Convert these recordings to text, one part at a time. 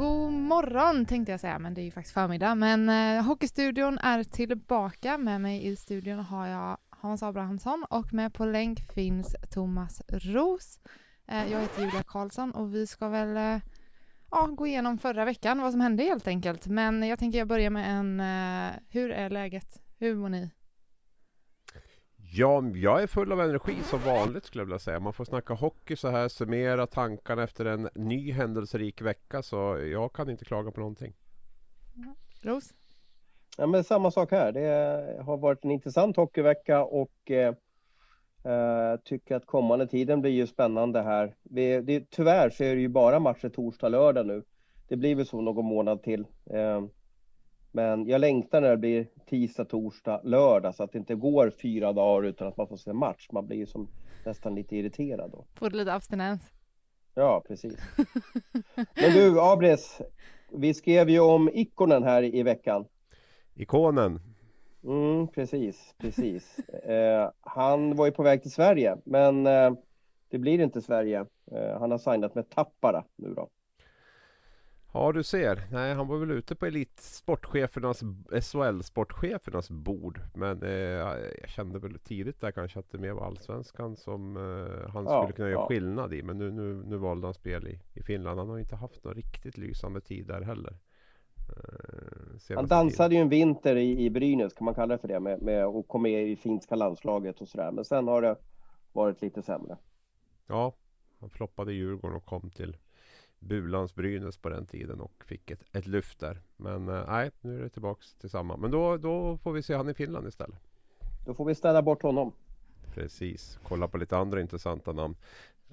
God morgon tänkte jag säga, men det är ju faktiskt förmiddag. Men eh, Hockeystudion är tillbaka. Med mig i studion har jag Hans Abrahamsson och med på länk finns Thomas Ros. Eh, jag heter Julia Karlsson och vi ska väl eh, ja, gå igenom förra veckan, vad som hände helt enkelt. Men jag tänker jag börjar med en, eh, hur är läget? Hur mår ni? Ja, jag är full av energi som vanligt skulle jag vilja säga. Man får snacka hockey så här, summera tankarna efter en ny händelserik vecka. Så jag kan inte klaga på någonting. Ros? Ja, men samma sak här. Det har varit en intressant hockeyvecka och eh, eh, tycker att kommande tiden blir ju spännande här. Vi, det, tyvärr så är det ju bara matcher torsdag, lördag nu. Det blir väl så någon månad till. Eh, men jag längtar när det blir tisdag, torsdag, lördag så att det inte går fyra dagar utan att man får se match. Man blir ju som nästan lite irriterad då. Får du lite abstinens? Ja, precis. Men du, Abres, vi skrev ju om ikonen här i veckan. Ikonen. Mm, precis, precis. Eh, han var ju på väg till Sverige, men eh, det blir inte Sverige. Eh, han har signat med Tappara nu då. Ja, du ser. Nej, han var väl ute på elitsportchefernas, SHL-sportchefernas bord. Men eh, jag kände väl tidigt där kanske att det mer var Allsvenskan som eh, han Ja, skulle kunna göra ja. skillnad i. Men nu, nu, nu valde han spel i, i Finland. Han har inte haft någon riktigt lysande tid där heller. Eh, Han tiden. dansade ju en vinter i, i Brynäs, kan man kalla det för det, med, med och kom med i finska landslaget och sådär. Men sen har det varit lite sämre. Ja, han floppade i Djurgården och kom till Bulans Brynäs på den tiden och fick ett, ett lyft där. Men eh, nej, nu är det tillbaks till samma. Men då, då får vi se han i Finland istället. Då får vi ställa bort honom. Precis, kolla på lite andra intressanta namn.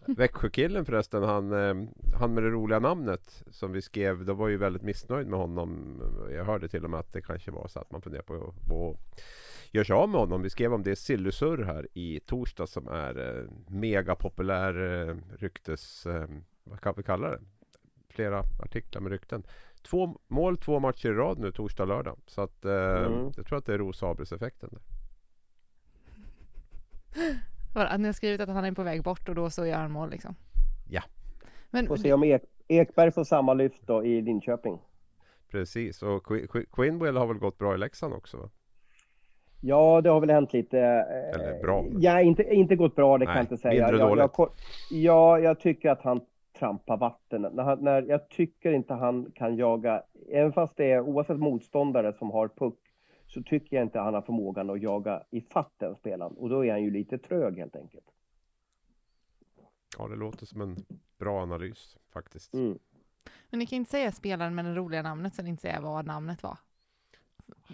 Växjökillen förresten, han, eh, han med det roliga namnet som vi skrev, då var ju väldigt missnöjd med honom. Jag hörde till och med att det kanske var så att man funderar på att- göra sig av med honom. Vi skrev om det Sillusur här i torsdag som är eh, mega populär eh, ryktes... Eh, vad kan vi kalla det? Flera artiklar med rykten. Två mål, två matcher i rad nu torsdag, lördag. Så att eh, Mm. jag tror att det är Rosabels-effekten. där. Var- Att ni har skrivit att han är på väg bort och då så gör han mål liksom? Ja. Men Får se om Ek, Ekberg får samma lyft då i Linköping. Precis, och Qui- Quinwell har väl gått bra i Leksand också? Va? Ja, det har väl hänt lite. eh, Eller bra. Ja, inte, inte gått bra, det kan Nej, jag inte säga. mindre Jag, dåligt. jag, ko- ja, jag tycker att han trampar vatten. När han, när, jag tycker inte han kan jaga, även fast det är oavsett motståndare som har puck, så tycker jag inte han har förmågan att jaga i den spelaren. Och då är han ju lite trög helt enkelt. Ja, det låter som en bra analys faktiskt. Mm. Men ni kan inte säga spelaren med det roliga namnet så ni inte säger vad namnet var.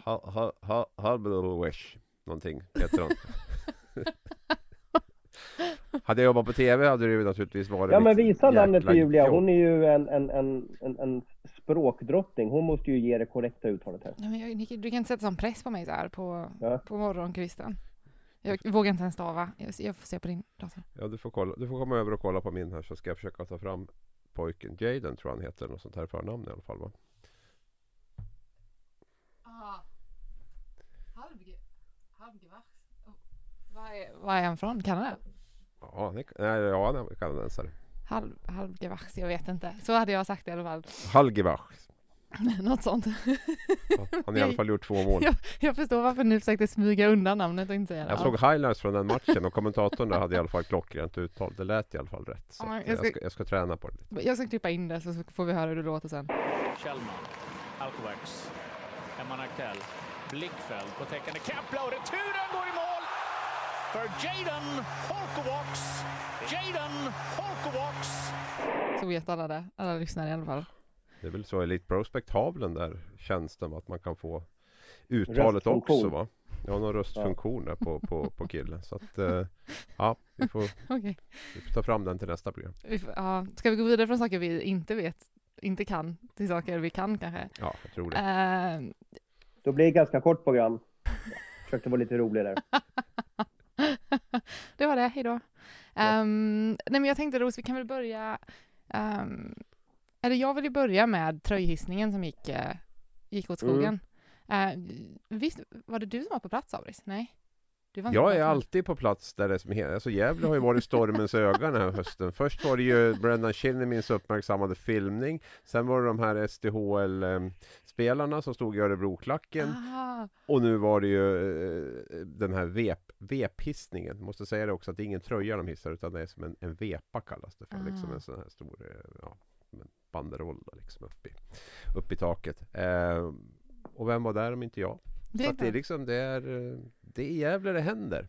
Ha, ha, ha, Halblowish någonting heter han. hade jag jobbat på TV hade det ju naturligtvis varit Ja, men liksom visa namnet för Julia. Hon är ju en, en, en, en, en språkdrottning. Hon måste ju ge det korrekta uttalet här. Ja, men jag, ni- du kan inte sätta sån press på mig så här på, Ja. på morgonkvisten. Jag vågar inte ens stava. Jag, jag får se på din dator. Ja, du får, kolla, du får komma över och kolla på min här så ska jag försöka ta fram pojken. Jaden tror jag han heter, något sånt här förnamn i alla fall va? Vad är, han från? Kanada? Ja, nej, ja, han är kanadensare. Halv, halvgevax, jag vet inte. Så hade jag sagt i alla fall. Halgibach. Något sånt. Ja, han har i alla fall gjort två mål. jag, jag förstår varför ni försökte smyga undan namnet och inte säga det. Jag såg highlights från den matchen och kommentatorn där hade i alla fall klockrent uttal. Det lät i alla fall rätt. Så Ja, att jag jag, ska- ska, jag ska träna på det lite. Jag ska klippa in det så får vi höra hur det låter sen. Kjellman, Alkovacs, Emma Nackell, Blickfält på täckande Kepler och returen går i mål för Jaden Holkovacs. Jaden Holkovacs. Så vet alla det. Alla lyssnar i alla fall. Det är väl så Elite Prospect har väl den där tjänsten att man kan få uttalet också va? Jag har någon röstfunktion där på, på, på killen. Så att eh, ja, vi får, Okej. vi får ta fram den till nästa program. Vi får- Ja, ska vi gå vidare från saker vi inte vet, inte kan, till saker vi kan kanske? Ja, jag tror det. Eh, Då blir det ett ganska kort program. Försökte vara lite rolig där. det var det, hejdå. Um, nej men jag tänkte Ros, vi kan väl börja, ehm, eller jag vill ju börja med tröjhissningen som gick, eh, gick åt Mm. skogen. Eh, visst, var det du som var på plats Abris? Nej? Jag är alltid på plats där det är som he- Alltså Gävle har ju varit stormens öga den här hösten. Först var det ju Brendan Kinnemins uppmärksammade filmning. Sen var det de här SDHL-spelarna som stod i Örebroklacken. Ah, Och nu var det ju eh, den här vep, vephissningen. Måste säga det också att det är ingen tröja de hissar utan det är som en, en vepa kallas det för. Liksom Ah. en sån här stor eh, ja, banderoll liksom upp i, upp i taket. Eh, och vem var där om inte jag? Det, Så är att det är liksom det är, det är i Gävle det händer.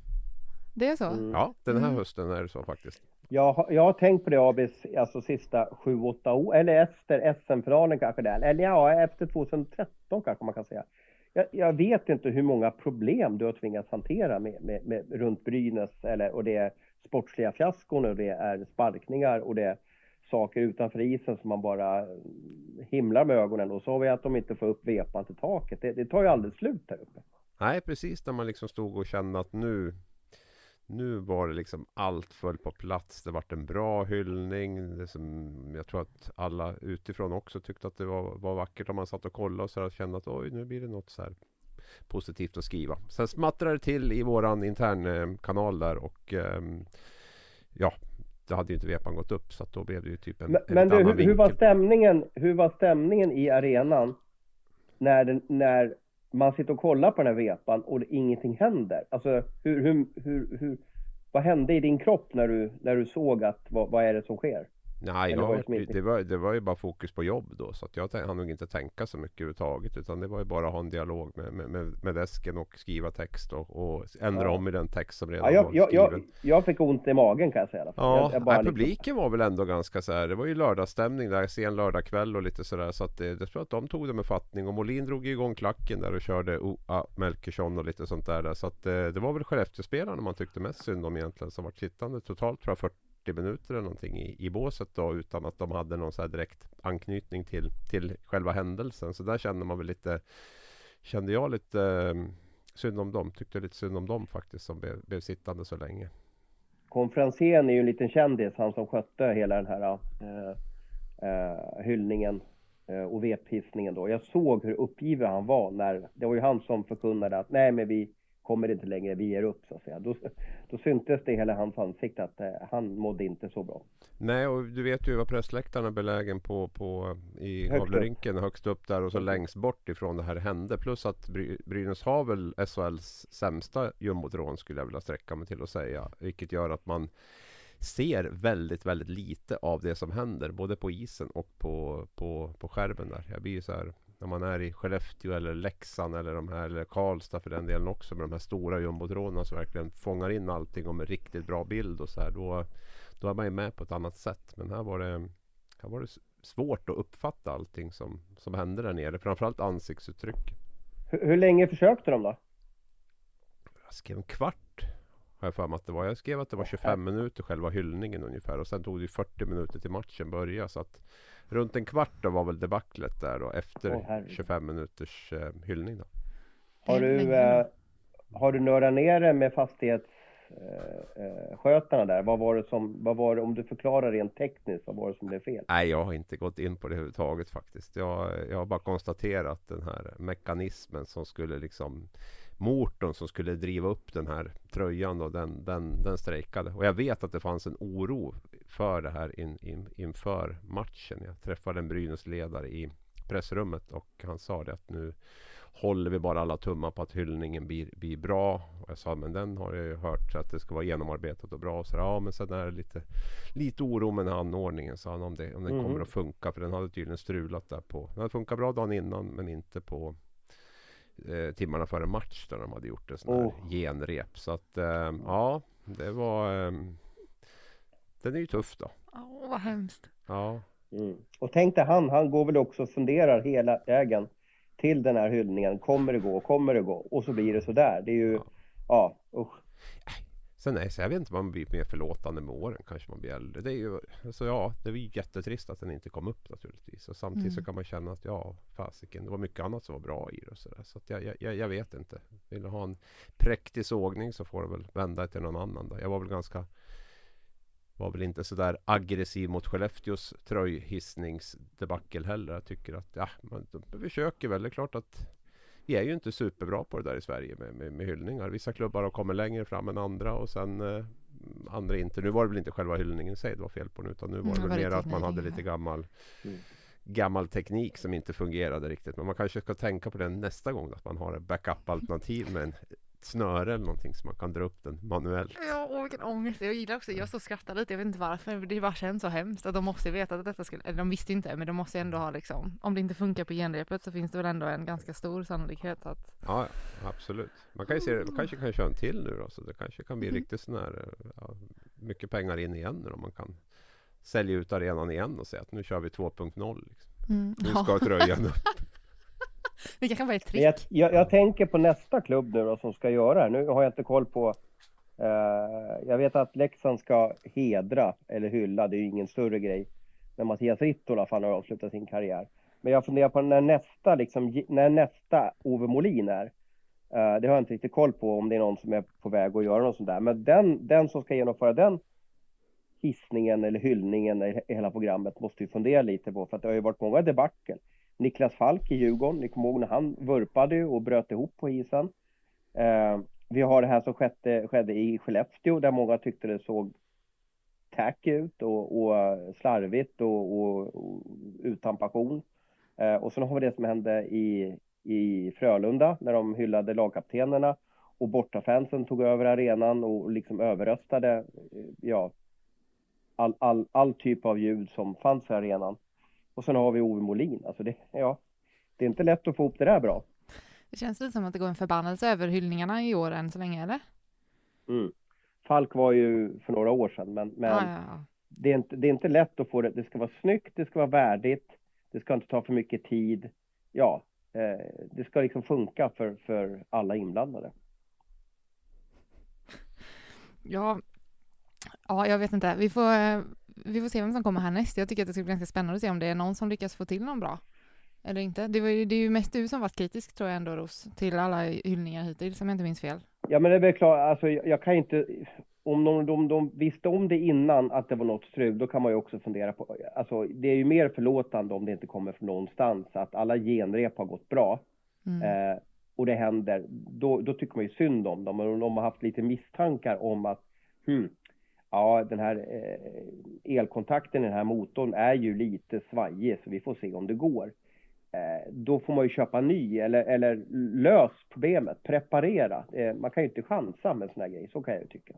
det är så? Mm. Ja, den här Mm. hösten är det så faktiskt. Jag, har- jag har tänkt på det Abis, alltså sista 7-8 år, eller efter SM-finalen kanske där. Eller ja, efter 2013 kanske man kan säga. Jag, jag vet inte hur många problem du har tvingats hantera med, med, med runt Brynäs, eller, och det är sportsliga fiaskon och det är sparkningar och det är saker utanför isen som man bara himlar med ögonen och så har vi att de inte får upp vepan till taket. Det, det tar ju aldrig slut här uppe. Nej, precis när man liksom stod och kände att nu nu var det liksom allt föll på plats. Det vart en bra hyllning. Det som, jag tror att alla utifrån också tyckte att det var, var vackert om man satt och kollade och så här och kände att oj, nu blir det något så här positivt att skriva. Sen smattrade det till i våran intern eh, kanal där och ehm, ja, det hade ju inte vepan gått upp så att då blev det ju typ en, Men, en men du, hur, hur, var stämningen, hur var stämningen i arenan när, den, när man sitter och kollar på den här vepan och det, ingenting händer? Alltså, hur, hur, hur, hur, vad hände i din kropp när du, när du såg att vad, vad är det som sker? Nej, jag, var inte- det, var, det var ju bara fokus på jobb då så att jag hann nog inte tänka så mycket överhuvudtaget utan det var ju bara att ha en dialog med, med, med, med desken och skriva text och, och ändra Ja. om i den text som redan Ja, jag, var jag, skriven. jag, jag fick ont i magen kan jag säga. Ja, jag, jag nej, liksom- publiken var väl ändå ganska så här. Det var ju lördagsstämning där, sen lördagkväll och lite sådär. Så att det, jag tror att de tog det med fattning. Och Molin drog igång klacken där och körde OA Melkersson och lite sånt där. där. Så att eh, det var väl Skellefteåspelarna man tyckte mest synd om egentligen. Som var sittande totalt tror jag 40 minuter eller någonting i, i båset då. Utan att de hade någon så här direkt anknytning till, till själva händelsen. Så där kände man väl lite Kände jag lite eh, synd om dem. Tyckte lite synd om dem faktiskt som blev, blev sittande så länge. Konferencieren är ju en liten kändis, han som skötte hela den här eh, eh, hyllningen eh, och vephissningen då. Jag såg hur uppgiven han var när, det var ju han som förkunnade att nej men vi kommer inte längre, vi ger upp så att säga. Då, då syntes det i hela hans ansikte att eh, han mådde inte så bra. Nej, och du vet ju vad pressläktaren är belägen på, på i Gavlerinken, högst upp där och så längst bort ifrån det här hände. Plus att Bry- Brynäs har väl SHLs sämsta jumbotron skulle jag vilja sträcka mig till att säga. Vilket gör att man ser väldigt, väldigt lite av det som händer. Både på isen och på, på, på skärmen där. Jag blir så här när man är i Skellefteå eller Leksand eller de här eller Karlstad för den delen också med de här stora jumbotronerna som verkligen fångar in allting och med riktigt bra bild och så här. Då, då är man ju med på ett annat sätt. Men här var det, här var det svårt att uppfatta allting som, som hände där nere. Framförallt ansiktsuttryck. Hur, hur länge försökte de då? Jag skrev en kvart har jag för mig att det var. Jag skrev att det var 25 minuter själva hyllningen ungefär. Och sen tog det ju 40 minuter till matchen började. Så att runt en kvart då var väl debaclet där då efter herregud. 25 minuters eh, hyllning då. Har du, eh, har du nördat ner det med fastighetsskötarna där? Vad var det som, vad var det, om du förklarar rent tekniskt, vad var det som blev fel? Nej, jag har inte gått in på det överhuvudtaget faktiskt. Jag, jag har bara konstaterat den här mekanismen som skulle liksom Motorn som skulle driva upp den här tröjan då, den, den, den strejkade. Och jag vet att det fanns en oro för det här in, in, inför matchen. Jag träffade en Brynäs-ledare i pressrummet och han sa det att nu håller vi bara alla tummar på att hyllningen blir, blir bra. Och jag sa men den har jag ju hört så att det ska vara genomarbetat och bra. Så ja men sen är det lite, lite oro med den här anordningen sa han om, det, om den Mhm. kommer att funka. För den hade tydligen strulat där på. Den hade funkat bra dagen innan men inte på eh, timmarna före match där de hade gjort en sån här Oh. genrep. Så att eh, ja, det var... Eh, den är ju tuff då. Åh, vad hemskt. Ja, Mm. Och tänk dig han, han går väl också och funderar hela vägen till den här hyllningen. Kommer det gå? Kommer det gå? Och så blir det sådär. Det är ju, ja, usch. Sen är, så jag vet inte om man blir mer förlåtande med åren. Kanske man blir äldre. Det är ju, alltså ja, det är ju jättetrist att den inte kom upp naturligtvis. Och samtidigt Mm. så kan man känna att ja, fasiken, det var mycket annat som var bra i det. Och så där. så att jag, jag, jag vet inte. Vill du ha en präktig sågning så får du väl vända till någon annan. Då. Jag var väl ganska var väl inte så där aggressiv mot Skellefteås tröjhissningsdebacle heller. Jag tycker att ja, man de försöker väl. Det är klart att vi är ju inte superbra på det där i Sverige med, med, med hyllningar. Vissa klubbar har kommit längre fram än andra och sen eh, andra inte. Nu var det väl inte själva hyllningen i sig det var fel på nu utan nu var Mm, det var väl mer att man hade lite gammal Mm. gammal teknik som inte fungerade riktigt. Men man kanske ska tänka på det nästa gång att man har ett backup-alternativ med en snöre eller någonting så man kan dra upp den manuellt. Ja, åh, vilken ångest. Jag gillar också, jag står och skrattar lite, jag vet inte varför, det bara känns så hemskt att de måste veta att detta skulle, eller de visste inte, men de måste ändå ha liksom, om det inte funkar på genrepet så finns det väl ändå en ganska stor sannolikhet att, Ja, absolut. Man kan ju se man kanske kan köra en till nu då, så det kanske kan bli riktigt sån här ja, mycket pengar in igen nu då. Man kan sälja ut arenan igen och säga att nu kör vi 2.0. Liksom. mm. Nu ska tröjan upp det kanske var ett trick. jag, trick. jag, jag tänker på nästa klubb nu då som ska göra det. Nu har jag inte koll på eh, Jag vet att Leksand ska hedra eller hylla, det är ju ingen större grej. När Mattias Rittola fan har avslutat sin karriär. Men jag funderar på när nästa, liksom, när nästa Ove Molin är. Eh, det har jag inte riktigt koll på om det är någon som är på väg att göra något sånt där. Men den, den som ska genomföra den hissningen eller hyllningen i i hela programmet måste ju fundera lite på. För att det har ju varit många debacle. Niklas Falk i Djurgården, ni kommer ihåg när han vurpade och bröt ihop på isen. Eh, vi har det här som skedde, skedde i Skellefteå där många tyckte det såg tack ut och, och slarvigt och, och, och utan passion. Eh, och sen har vi det som hände i, i Frölunda när de hyllade lagkaptenerna och bortafansen tog över arenan och liksom överröstade eh, ja, all, all, all typ av ljud som fanns i arenan. Och sen har vi Ove Molin. Alltså det, ja, det är inte lätt att få ihop det där bra. Det känns lite som att det går en förbannelse över hyllningarna i år än så länge, eller? Mm. Falk var ju för några år sedan, men, men Ja, ja, ja. Det, är inte, det är inte lätt att få det. Det ska vara snyggt, det ska vara värdigt, det ska inte ta för mycket tid. Ja, eh, det ska liksom funka för, för alla inblandade. Ja, ja, jag vet inte. Vi får, eh, vi får se vem som kommer härnäst. Jag tycker att det ska bli ganska spännande att se om det är någon som lyckas få till någon bra. Eller inte. Det, var ju, det är ju mest du som varit kritisk tror jag ändå Ros, till alla hyllningar hittills om jag inte minns fel. Ja, men det är väl klart, alltså jag, jag kan inte, om de, de, de visste om det innan att det var något strul, då kan man ju också fundera på, alltså det är ju mer förlåtande om det inte kommer från någonstans, att alla genrep har gått bra. Mm. Eh, och det händer, då, då tycker man ju synd om dem. Och om de har haft lite misstankar om att hmm, ja, den här eh, elkontakten i den här motorn är ju lite svajig, så vi får se om det går. Eh, då får man ju köpa ny eller, eller lös problemet, preparera. Eh, man kan ju inte chansa med såna här grejer, så kan jag ju tycka.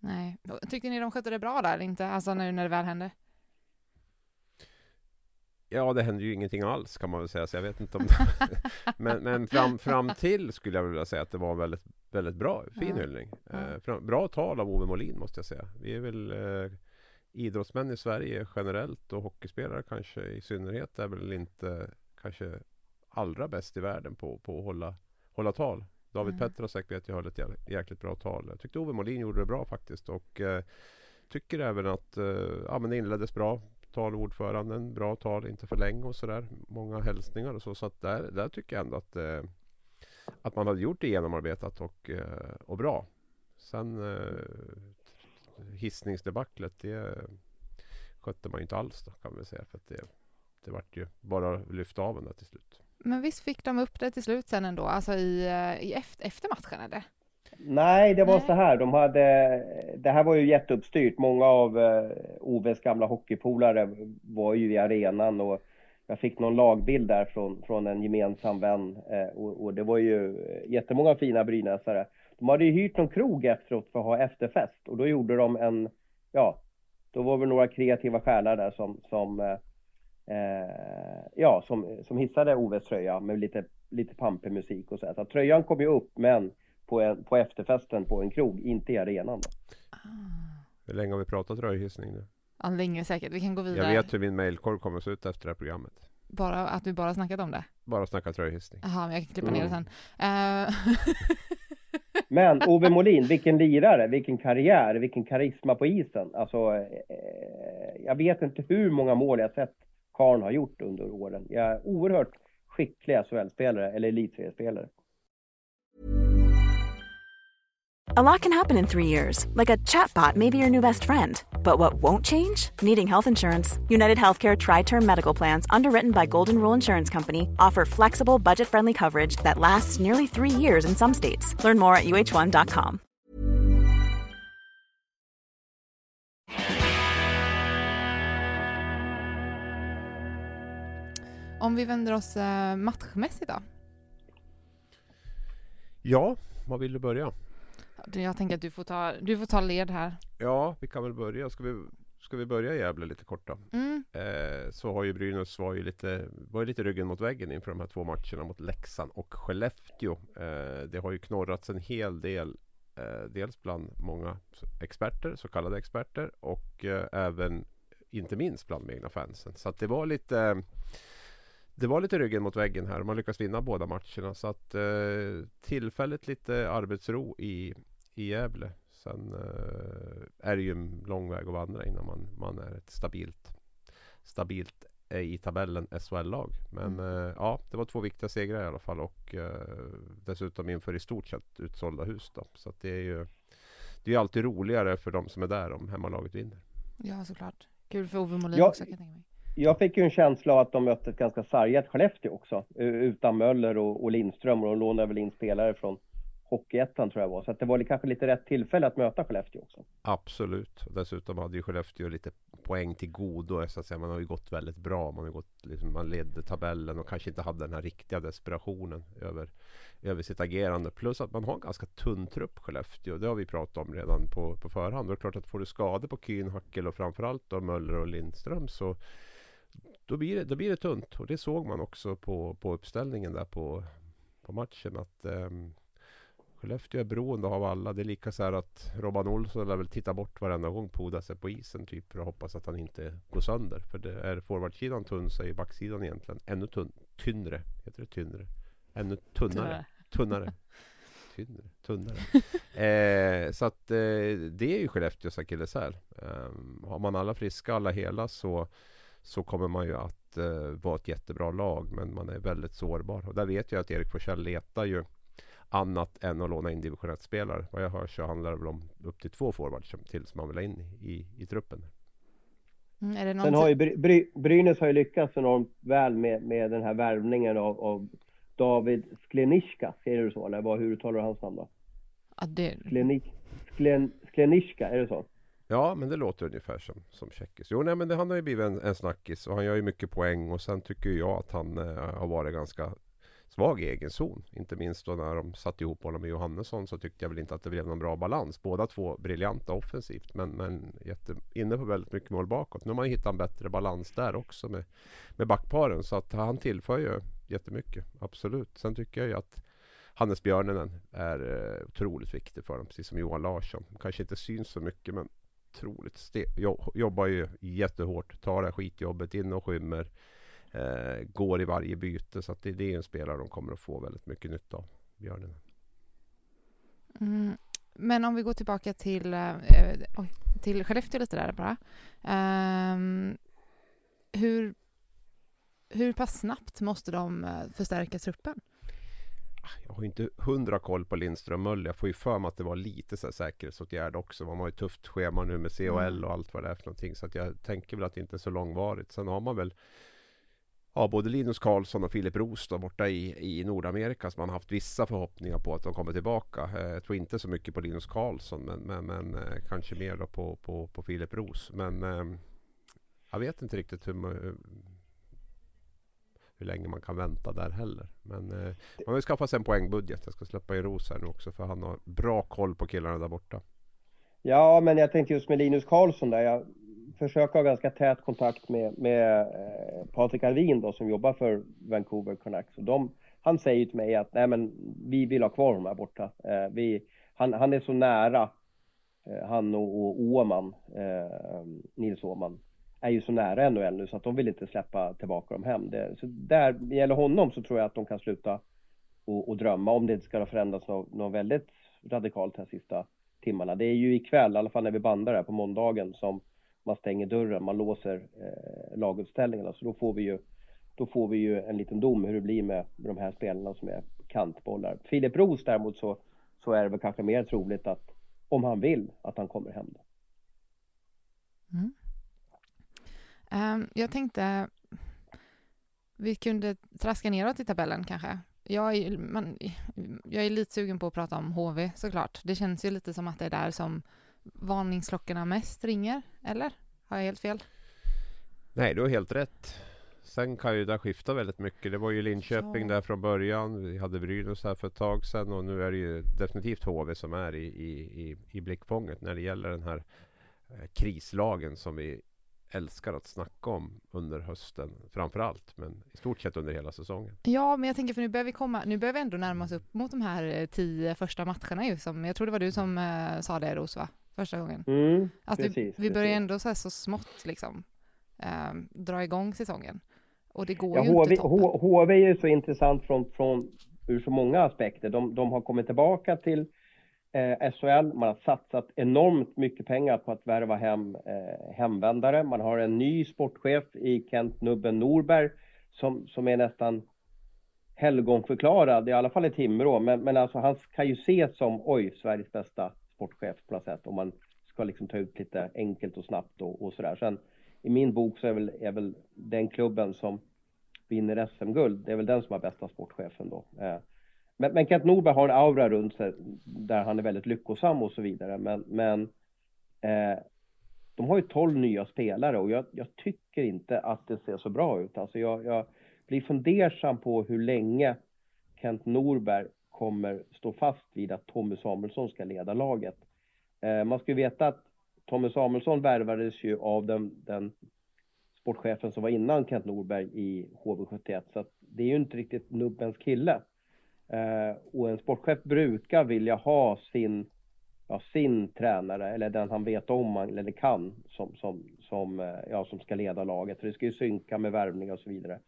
Nej. Tyckte ni de skötte det bra där eller inte? Alltså nu när det väl hände? Ja, det hände ju ingenting alls kan man väl säga. Så jag vet inte om men, men fram, fram till skulle jag vilja säga att det var en väldigt, väldigt bra, fin Ja. hyllning. Eh, bra tal av Ove Molin måste jag säga. Vi är väl eh, idrottsmän i Sverige generellt och hockeyspelare kanske i synnerhet är väl inte kanske allra bäst i världen på, på att hålla, hålla tal. David Mm. Petrosek vet jag höll ett jä- jäkligt bra tal. Jag tyckte Ove Molin gjorde det bra faktiskt och eh, tycker även att eh, ja, men det inleddes bra. Tal ordföranden, bra tal, inte för länge och sådär. Många hälsningar och så. Så att där, där tycker jag ändå att, eh, att man hade gjort det genomarbetat och, eh, och bra. Sen eh, hissningsdebaclet, det skötte man ju inte alls då kan man säga. För att det, det vart ju bara lyft av en där till slut. Men visst fick de upp det till slut sen ändå, alltså i, eh, i efter, efter matchen eller? Nej, det var Nej. så här. De hade, det här var ju jätteuppstyrt. Många av eh, Oves gamla hockeypolare var ju i arenan och jag fick någon lagbild där från, från en gemensam vän eh, och, och det var ju jättemånga fina brynäsare. De hade ju hyrt någon krog efteråt för att ha efterfest och då gjorde de en, ja, då var väl några kreativa själar där som, som eh, eh, ja, som, som hissade Oves tröja med lite, lite pampig musik och så. här. Så tröjan kom ju upp, men på, en, på efterfesten på en krog, inte i arenan. Då. Ah. Hur länge har vi pratat röjhissning nu? Ja, länge säkert. Vi kan gå vidare. Jag vet hur min mailkorg kommer att se ut efter det här programmet. Bara att vi bara snackat om det? Bara snacka tröjhissning. Jaha, men jag kan klippa ner det Mm. sen. Eh, Men Ove Molin, vilken lirare, vilken karriär, vilken karisma på isen. Alltså, eh, jag vet inte hur många mål jag sett Karn har gjort under åren. Jag är oerhört skicklig SHL-spelare eller elitseriespelare. A lot can happen in three years, like a chatbot may be your new best friend. But what won't change? Needing health insurance. United Healthcare Tri Term Medical Plans, underwritten by Golden Rule Insurance Company, offer flexible, budget friendly coverage that lasts nearly three years in some states. Learn more at uh1.com. om vi vänder oss eh, matchmässigt då? Ja, var vill du börja? Jag tänker att du får ta, du får ta led här. Ja, vi kan väl börja. Ska vi, ska vi börja i Gävle lite kort då? Mm. Eh, så har ju Brynäs var ju lite, var ju lite ryggen mot väggen inför de här två matcherna mot Leksand och Skellefteå. Eh, det har ju knorrats en hel del eh, dels bland många experter, så kallade experter och eh, även inte minst bland de egna fansen. Så att det var lite det var lite ryggen mot väggen här. Man lyckas vinna båda matcherna. Så att eh, tillfälligt lite arbetsro i, i Gävle. Sen eh, är det ju en lång väg att vandra innan man, man är ett stabilt, stabilt eh, i tabellen SHL-lag. Men eh, ja, det var två viktiga segrar i alla fall och eh, dessutom inför i stort sett utsålda hus. Då. Så att det är ju det är alltid roligare för de som är där om hemmalaget vinner. Ja, såklart. Kul för Ove Molin Ja. också kan jag tänka mig. Jag fick ju en känsla av att de mötte ett ganska sargat Skellefteå också. Utan Möller och, och Lindström och de lånade väl in spelare från Hockeyettan tror jag var. Så att det var kanske lite rätt tillfälle att möta Skellefteå också. Absolut. Dessutom hade ju Skellefteå lite poäng till godo. Så att säga. Man har ju gått väldigt bra. Man, har gått, liksom, man ledde tabellen och kanske inte hade den här riktiga desperationen över, över sitt agerande. Plus att man har en ganska tunn trupp Skellefteå. Det har vi pratat om redan på, på förhand. Och det är klart att får du skador på Kyn, Hackel och framförallt då Möller och Lindström så då blir, det, då blir det tunt. Och det såg man också på, på uppställningen där på, på matchen. att ehm, Skellefteå är beroende av alla. Det är lika så här att Robban Olsson lär väl titta bort varenda gång Poda sig på isen typ för att hoppas att han inte går sönder. För det är forwardsidan tunn så är backsidan egentligen ännu tunn, tynnre. Heter det tynnre? Ännu tunnare. Tunnare. Tynnre, tunnare. eh, så att eh, det är ju Skellefteås akilleshäl. Eh, har man alla friska, alla hela så, så kommer man ju att eh, vara ett jättebra lag. Men man är väldigt sårbar. Och där vet jag att Erik Forsell letar ju annat än att låna in division 1-spelare. Vad jag hör så handlar det väl om upp till två forwards till som man vill ha in i, i truppen. Mm, är det någon Sen har ju Bry, Bry, Brynäs har ju lyckats enormt väl med, med den här värvningen av, av David Skleniska. Ser du så? Eller vad, hur uttalar du hans namn då? ja, det, Skleni, Sklen, Skleniska, är det så? Ja, men det låter ungefär som, som tjeckis. Jo, nej, men det, han har ju blivit en, en snackis och han gör ju mycket poäng och sen tycker jag att han eh, har varit ganska svag i egen zon. Inte minst då när de satte ihop honom med Johannesson så tyckte jag väl inte att det blev någon bra balans. Båda två briljanta offensivt men, men jätte, inne på väldigt mycket mål bakåt. Nu har man hittat en bättre balans där också med, med backparen så att han tillför ju jättemycket. Absolut. Sen tycker jag ju att Hannes Björninen är eh, otroligt viktig för dem, precis som Johan Larsson. Kanske inte syns så mycket men otroligt ste- jobbar ju jättehårt, tar det här skitjobbet in och skymmer. Eh, går i varje byte så det, det är en spelare de kommer att få väldigt mycket nytta av. Björnen. mm, men om vi går tillbaka till, eh, eh, oj, till Skellefteå lite där bara. Ehm, hur, hur pass snabbt måste de eh, förstärka truppen? Jag har inte hundra koll på Lindström Möller. Jag får ju för mig att det var lite så här säkerhetsåtgärd också. Man har ju tufft schema nu med CHL Mm. och allt vad det är för någonting. Så att jag tänker väl att det inte är så långvarigt. Sen har man väl Ja, både Linus Karlsson och Filip Roos då, borta i, i Nordamerika som man har haft vissa förhoppningar på att de kommer tillbaka. Eh, jag tror inte så mycket på Linus Karlsson men, men, men eh, kanske mer då på, på, på Filip Roos. Men eh, jag vet inte riktigt hur, hur länge man kan vänta där heller. Men eh, man har ju skaffat sig en poängbudget. Jag ska släppa in Roos här nu också för han har bra koll på killarna där borta. Ja, men jag tänkte just med Linus Karlsson där. Jag försöka ha ganska tät kontakt med, med eh, Patrik Alvin då, som jobbar för Vancouver Canucks. Och de, han säger till mig att nej, men vi vill ha kvar honom här borta. Eh, vi, han, han är så nära, eh, han och, och Åman, eh, Nils Åman, är ju så nära NHL nu så att de vill inte släppa tillbaka dem hem. Det, så där, när det gäller honom så tror jag att de kan sluta och, och drömma om det inte ska förändras något, något väldigt radikalt de här sista timmarna. Det är ju ikväll, i alla fall när vi bandar här på måndagen, som man stänger dörren, man låser eh, laguppställningarna. Så då får vi ju då får vi ju en liten dom hur det blir med, med de här spelarna som är kantbollar. Filip Roos däremot så, så är det väl kanske mer troligt att om han vill att han kommer hem. Då. Mm. Um, jag tänkte vi kunde traska neråt i tabellen kanske. Jag är, man, jag är lite sugen på att prata om HV såklart. Det känns ju lite som att det är där som varningsklockorna mest ringer, eller? Har jag helt fel? Nej, du har helt rätt. Sen kan ju det skifta väldigt mycket. Det var ju Linköping ja. där från början. Vi hade Brynäs här för ett tag sedan och nu är det ju definitivt HV som är i, i, i, i blickfånget när det gäller den här eh, krislagen som vi älskar att snacka om under hösten framför allt, men i stort sett under hela säsongen. Ja, men jag tänker för nu börjar vi komma, nu börjar vi ändå närma oss upp mot de här eh, tio första matcherna ju som, jag tror det var du som uh, sa det Ros va? Första gången. Mm, att precis, vi, vi börjar ändå så, så smått liksom uh, dra igång säsongen. Och det går ja, ju HV, inte toppen. HV är ju så intressant från, från ur så många aspekter. De, de har kommit tillbaka till eh, SHL. Man har satsat enormt mycket pengar på att värva hem eh, hemvändare. Man har en ny sportchef i Kent Nubben Norberg som, som är nästan helgonförklarad, i alla fall i Timrå. Men, men alltså han kan ju ses som, oj, Sveriges bästa sportchef på något sätt. Om man ska liksom ta ut lite enkelt och snabbt och, och sådär. Sen i min bok så är väl, är väl den klubben som vinner SM-guld, det är väl den som har bästa sportchefen då. Eh, men, men Kent Norberg har en aura runt sig där han är väldigt lyckosam och så vidare. Men, men eh, de har ju 12 nya spelare och jag, jag, tycker inte att det ser så bra ut. Alltså jag, jag blir fundersam på hur länge Kent Norberg kommer stå fast vid att Tommy Samuelsson ska leda laget. Eh, man ska ju veta att Tommy Samuelsson värvades ju av den, den sportchefen som var innan Kent Norberg i HV71 så att det är ju inte riktigt nubbens kille. Eh, och en sportchef brukar vilja ha sin, ja, sin tränare eller den han vet om eller kan som, som, som, eh, ja, som ska leda laget. För det ska ju synka med värvning och så vidare.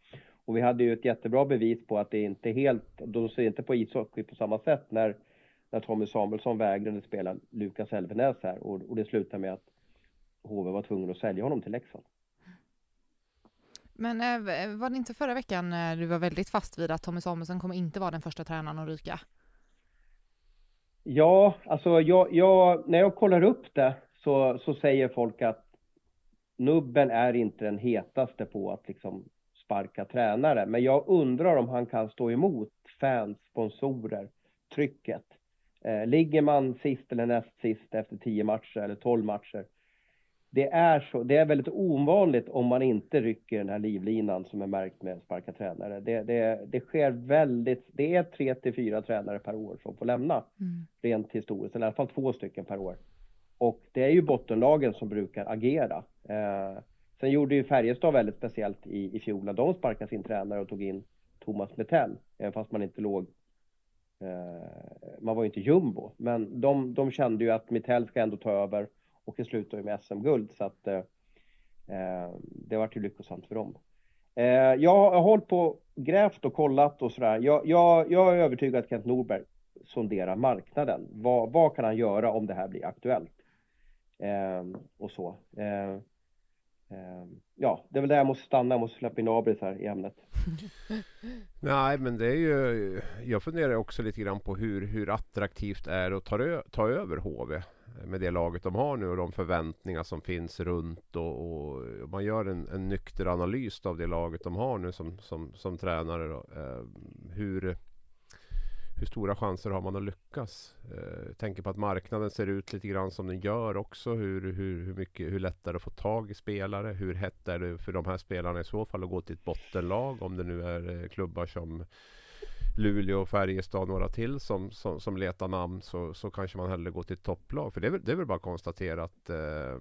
Och vi hade ju ett jättebra bevis på att det inte är helt, de ser inte på ishockey på samma sätt när, när Tommy Samuelsson vägrade spela Lukas Elvenäs här och, och det slutade med att HV var tvungen att sälja honom till Leksand. Men äh, var det inte förra veckan när du var väldigt fast vid att Tommy Samuelsson kommer inte vara den första tränaren att ryka? Ja, alltså jag, jag, när jag kollar upp det så, så säger folk att Nubben är inte den hetaste på att liksom sparka tränare. Men jag undrar om han kan stå emot fans, sponsorer, trycket. Eh, ligger man sist eller näst sist efter tio matcher eller tolv matcher det är, så, det är väldigt ovanligt om man inte rycker den här livlinan som är märkt med sparka tränare. Det, det, det sker väldigt, det är tre till fyra tränare per år som får lämna. Mm. Rent historiskt, eller i alla fall två stycken per år. Och det är ju bottenlagen som brukar agera. Eh, sen gjorde ju Färjestad väldigt speciellt i, i fjol när de sparkade sin tränare och tog in Thomas Metell. Även fast man inte låg eh, man var ju inte jumbo, men de, de kände ju att Metell ska ändå ta över och det slutade ju med SM-guld så att eh, eh det var ju lyckosamt för dem. Eh, jag har hållit på grävt och kollat och sådär. Jag, jag, jag är övertygad att Kent Norberg sonderar marknaden. Vad, vad kan han göra om det här blir aktuellt? Eh, och så. Eh, Ehm, ja, det är väl där jag måste stanna. Jag måste släppa in Abris här i ämnet. Nej, men det är ju... Jag funderar också lite grann på hur, hur attraktivt är det att ta, ta över HV med det laget de har nu och de förväntningar som finns runt och, och man gör en, en nykter analys av det laget de har nu som, som, som tränare. Då. Ehm, hur, hur stora chanser har man att lyckas? Eh, jag tänker på att marknaden ser ut lite grann som den gör också. Hur, hur, hur, mycket, hur lätt är det att få tag i spelare? Hur hett är det för de här spelarna i så fall att gå till ett bottenlag? Om det nu är eh, klubbar som Luleå, Färjestad och några till som, som, som letar namn så, så kanske man hellre går till ett topplag. För det är, väl, det är väl bara att konstatera att eh,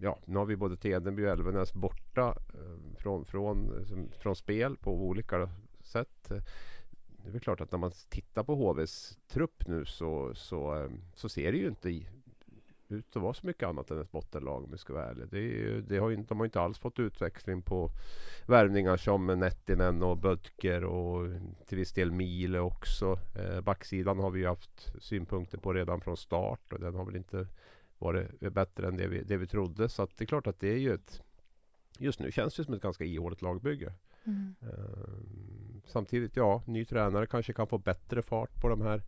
ja, nu har vi både Tedenby och Elvenäs borta eh, från, från, eh, från spel på olika sätt. Det är väl klart att när man tittar på HVs trupp nu så, så, eh, så ser det ju inte ut att vara så mycket annat än ett bottenlag om vi ska vara ärliga. Det, är, det har inte, de har inte alls fått utväxling på värvningar som Nettinen och Bödker och till viss del Mile också. Eh, backsidan har vi haft synpunkter på redan från start och den har väl inte varit bättre än det vi, det vi trodde. Så det är klart att det är ju ett Just nu känns det som ett ganska ihåligt lagbygge. Mm. Uh, samtidigt, ja, ny tränare kanske kan få bättre fart på de här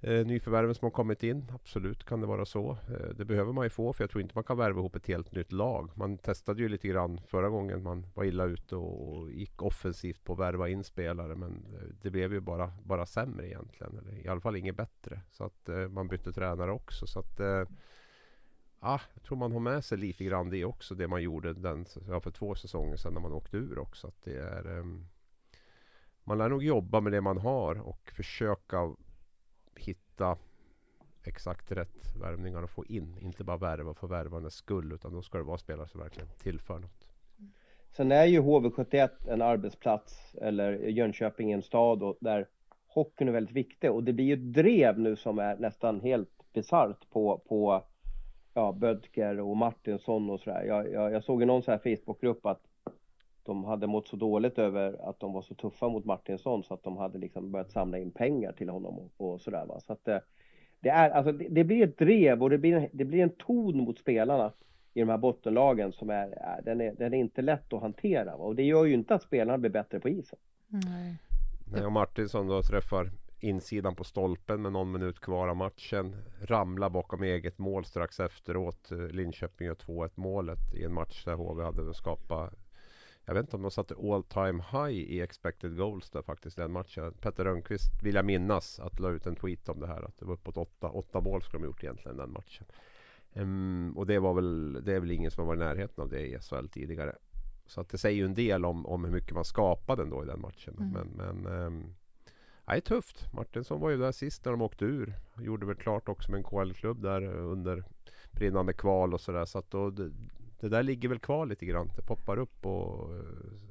eh, nyförvärven som har kommit in. Absolut kan det vara så. Eh, det behöver man ju få för jag tror inte man kan värva ihop ett helt nytt lag. Man testade ju lite grann förra gången man var illa ute och gick offensivt på att värva in spelare. Men eh, det blev ju bara, bara sämre egentligen. Eller i alla fall inget bättre. Så att eh, man bytte tränare också. Så att eh, Ja, jag tror man har med sig lite grann det också. Det man gjorde den, ja, för två säsonger sedan när man åkte ur också. Att det är, um, man lär nog jobba med det man har och försöka hitta exakt rätt värvningar att få in. Inte bara värva för värvandets skull utan då ska det vara spelare som verkligen tillför något. Sen är ju HV71 en arbetsplats eller Jönköping en stad och där hockeyn är väldigt viktig och det blir ju ett drev nu som är nästan helt bisarrt på, på ja, Bödker och Martinsson och sådär. Jag, jag, jag såg i någon så här Facebookgrupp att de hade mått så dåligt över att de var så tuffa mot Martinsson så att de hade liksom börjat samla in pengar till honom och, och sådär. Va? Så att det, eh, det är, alltså, det, det, blir ett drev och det blir, det blir en ton mot spelarna i de här bottenlagen som är, är, den, är den är inte lätt att hantera. Va? Och det gör ju inte att spelarna blir bättre på isen. Nej. Nej, och Martinsson då träffar insidan på stolpen med någon minut kvar av matchen. Ramlar bakom eget mål strax efteråt. Linköping gör 2-1 målet i en match där HV hade skapat jag vet inte om de satte all time high i expected goals där faktiskt den matchen. Petter Rönnqvist vill jag minnas att la ut en tweet om det här. Att det var uppåt åtta, åtta mål skulle de gjort egentligen den matchen. Um, och det var väl, det är väl ingen som var i närheten av det i SHL tidigare. Så att det säger ju en del om, om hur mycket man skapade ändå i den matchen. Mm. Men, men um, Nej, tufft. Martinsson var ju där sist när de åkte ur. Gjorde väl klart också med en KL-klubb där under brinnande kval och sådär. Så att då, det, där ligger väl kvar lite grann. Det poppar upp och eh,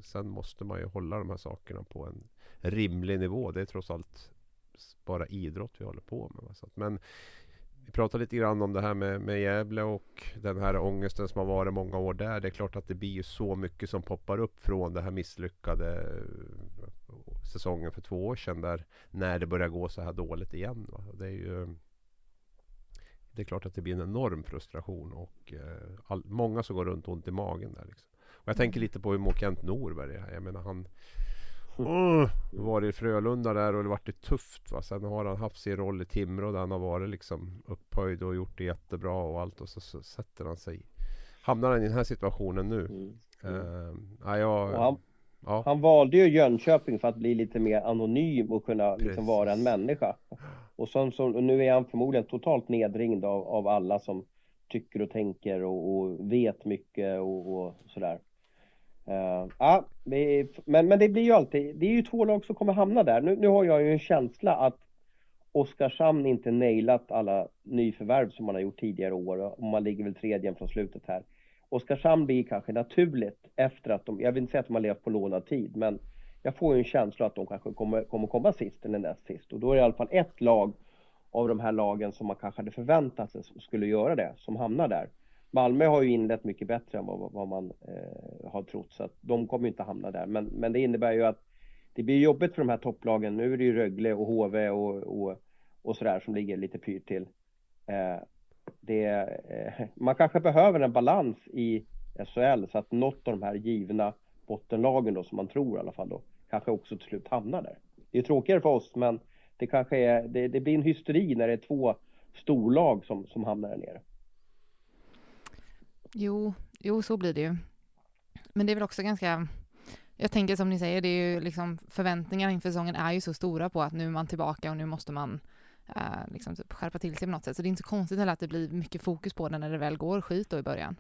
sen måste man ju hålla de här sakerna på en rimlig nivå. Det är trots allt bara idrott vi håller på med. Så men vi pratade lite grann om det här med, med Gävle och den här ångesten som har varit många år där. Det är klart att det blir ju så mycket som poppar upp från den här misslyckade eh, säsongen för två år sedan där när det börjar gå så här dåligt igen. Va? Det är ju det är klart att det blir en enorm frustration och eh, all, många som går runt ont i magen där. Liksom. Och jag tänker lite på hur mår Kent Norberg här. Jag menar han uh, var i Frölunda där och det vart det tufft. Va? Sen har han haft sin roll i Timrå där han har varit liksom upphöjd och gjort det jättebra och allt och så, så sätter han sig Hamnar han i den här situationen nu. Mm. Mm. Uh, ja, jag, han, Ja. Han valde ju Jönköping för att bli lite mer anonym och kunna liksom vara en människa. Och, som, som, nu är han förmodligen totalt nedringd av, av alla som tycker och tänker och, och vet mycket och, och sådär. Uh, ja, men, men det blir ju alltid, det är ju två lag som kommer hamna där. Nu, nu har jag ju en känsla att Oskarshamn inte nailat alla nyförvärv som man har gjort tidigare år och man ligger väl tredje från slutet här. Oskarshamn blir kanske naturligt efter att de, jag vill inte säga att de har levt på lånad tid, men jag får ju en känsla att de kanske kommer, kommer komma sist eller näst sist. Och då är det i alla fall ett lag av de här lagen som man kanske hade förväntat sig skulle göra det, som hamnar där. Malmö har ju inlett mycket bättre än vad, vad man eh, har trott, så att de kommer inte hamna där. Men, men det innebär ju att det blir jobbigt för de här topplagen. Nu är det ju Rögle och HV och, och, och sådär som ligger lite pyrt till. Eh, det, eh, man kanske behöver en balans i SHL så att något av de här givna bottenlagen då som man tror i alla fall då kanske också till slut hamnar där. Det är tråkigare för oss men det kanske är, det, det blir en hysteri när det är två storlag som, som hamnar där nere. Jo, jo så blir det ju. Men det är väl också ganska jag tänker som ni säger, det är ju liksom förväntningarna inför säsongen är ju så stora på att nu är man tillbaka och nu måste man eh, liksom typ skärpa till sig på något sätt. Så det är inte så konstigt heller att det blir mycket fokus på det när det väl går skit då i början.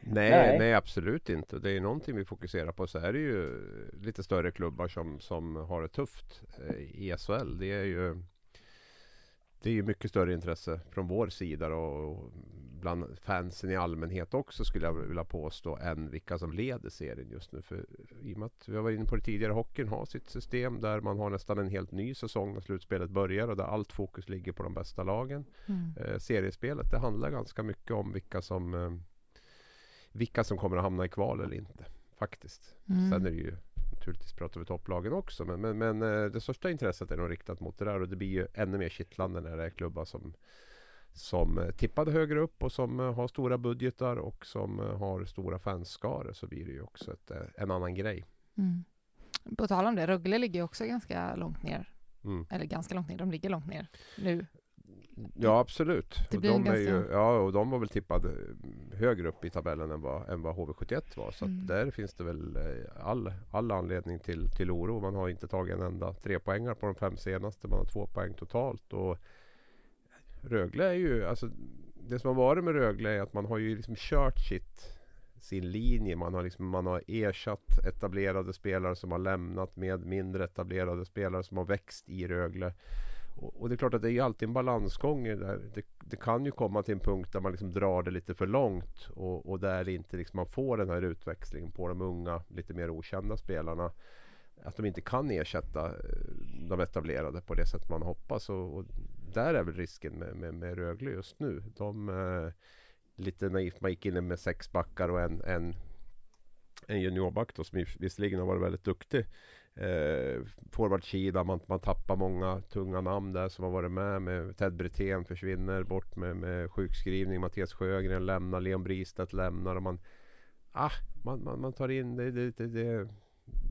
Nej, nej, nej. absolut inte. Det är någonting vi fokuserar på. Så är det ju lite större klubbar som, som har det tufft eh, i SHL. Det är ju det är ju mycket större intresse från vår sida och bland fansen i allmänhet också skulle jag vilja påstå än vilka som leder serien just nu. För i och med att vi har varit inne på det tidigare, hockeyn har sitt system där man har nästan en helt ny säsong när slutspelet börjar och där allt fokus ligger på de bästa lagen. Mm. Eh, seriespelet det handlar ganska mycket om vilka som eh, vilka som kommer att hamna i kval eller inte. Faktiskt. Mm. Sen är det ju naturligtvis pratar vi topplagen också. Men, men, men eh, det största intresset är nog riktat mot det där och det blir ju ännu mer kittlande när det är klubbar som som eh, tippade högre upp och som eh, har stora budgetar och som har stora fanskaror så blir det ju också ett, en annan grej. Mm. På tal om det, Rögle ligger ju också ganska långt ner. Mm. Eller ganska långt ner, de ligger långt ner nu. Ja absolut. Det och blir en de, är ju, ganska- ja, och de var väl tippade högre upp i tabellen än vad, än vad HV71 var. Så Mm. där finns det väl eh, all, all anledning till, till oro. Man har inte tagit en enda tre poängar på de fem senaste. Man har två poäng totalt. Och Rögle är ju, alltså det som har varit med Rögle är att man har ju liksom kört sitt sin linje. Man har, liksom, man har ersatt etablerade spelare som har lämnat med mindre etablerade spelare som har växt i Rögle. Och, och det är klart att det är alltid en balansgång. det Där. Det, det kan ju komma till en punkt där man liksom drar det lite för långt och, och där inte liksom man får den här utväxlingen på de unga, lite mer okända spelarna. Att de inte kan ersätta eh, de etablerade på det sätt man hoppas. Och, och där är väl risken med, med, med Rögle just nu. De eh, lite naivt, man gick in med sex backar och en, en, en juniorback då, som visserligen har varit väldigt duktig. Eh, Forwardsida, man, man tappar många tunga namn där som har varit med. med Ted Brithén försvinner bort med, med sjukskrivning. Mattias Sjögren lämnar. Leon Bristedt lämnar. Och man, ah, man, man, man tar in det, det, det, det,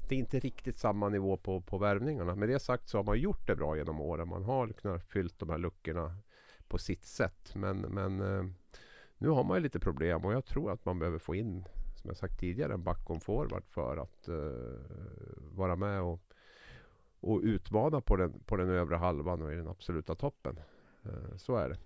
det är inte riktigt samma nivå på, på värvningarna. Med det sagt så har man gjort det bra genom åren. Man har kunnat fyllt de här luckorna på sitt sätt. Men, men eh, nu har man ju lite problem och jag tror att man behöver få in, som jag sagt tidigare, en back och forward för att eh, vara med och, och utmana på den, på den övre halvan och i den absoluta toppen. Eh, så är det.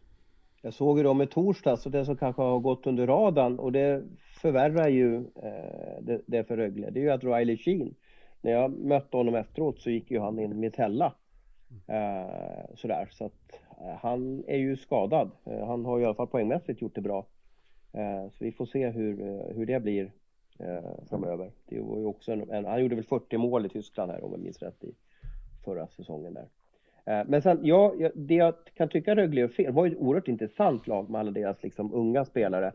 Jag såg ju dem i torsdags och det som kanske har gått under radarn och det förvärrar ju eh, det, det för Rögle. Det är ju att Riley Sheen, när jag mötte honom efteråt så gick ju han in med Tella. Eh, sådär, så att eh, han är ju skadad. Eh, han har ju i alla fall poängmässigt gjort det bra. Eh, så vi får se hur, eh, hur det blir eh, framöver. Det var ju också en, en, han gjorde väl 40 mål i Tyskland här om jag minns rätt i förra säsongen där. Men sen, ja, det jag kan tycka Rögle gör fel, var ju ett oerhört intressant lag med alla deras liksom unga spelare.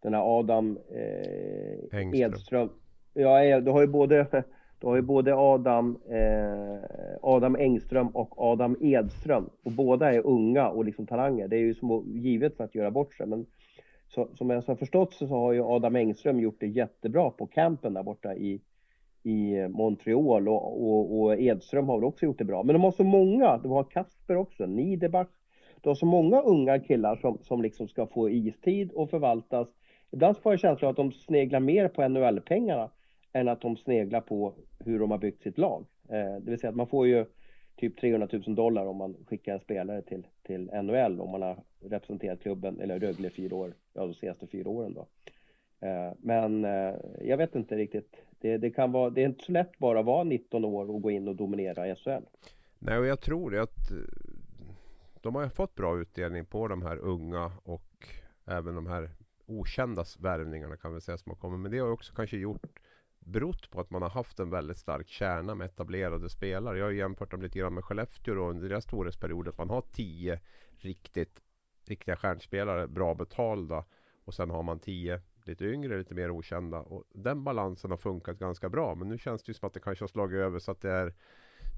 Den här Adam eh, Engström. Edström. Ja, du har ju både, du har ju både Adam, eh, Adam Engström och Adam Edström. Och båda är unga och liksom talanger. Det är ju som givet för att göra bort sig. Men så, som jag har förstått så har ju Adam Engström gjort det jättebra på campen där borta i, i Montreal och, och, och Edström har väl också gjort det bra. Men de har så många, de har Kasper också, Niederbach. De har så många unga killar som, som liksom ska få istid och förvaltas. Ibland får jag känslan att de sneglar mer på NHL-pengarna än att de sneglar på hur de har byggt sitt lag. Eh, det vill säga att man får ju typ 300 000 dollar om man skickar en spelare till, till NHL om man har representerat klubben eller Rögle fyra år, ja de senaste fyra åren då. Eh, Men eh, jag vet inte riktigt. Det, det kan vara, det är inte så lätt bara att vara 19 år och gå in och dominera i SHL. Nej, och jag tror det att eh, de har ju fått bra utdelning på de här unga och även de här okända värvningarna kan vi säga som har kommit. Men det har ju också kanske gjort berott på att man har haft en väldigt stark kärna med etablerade spelare. Jag har ju jämfört dem lite grann med Skellefteå då, under deras storhetsperiod. Att man har tio riktigt, riktiga stjärnspelare, bra betalda. Och sen har man tio lite yngre, lite mer okända. Och den balansen har funkat ganska bra. Men nu känns det ju som att det kanske har slagit över så att det är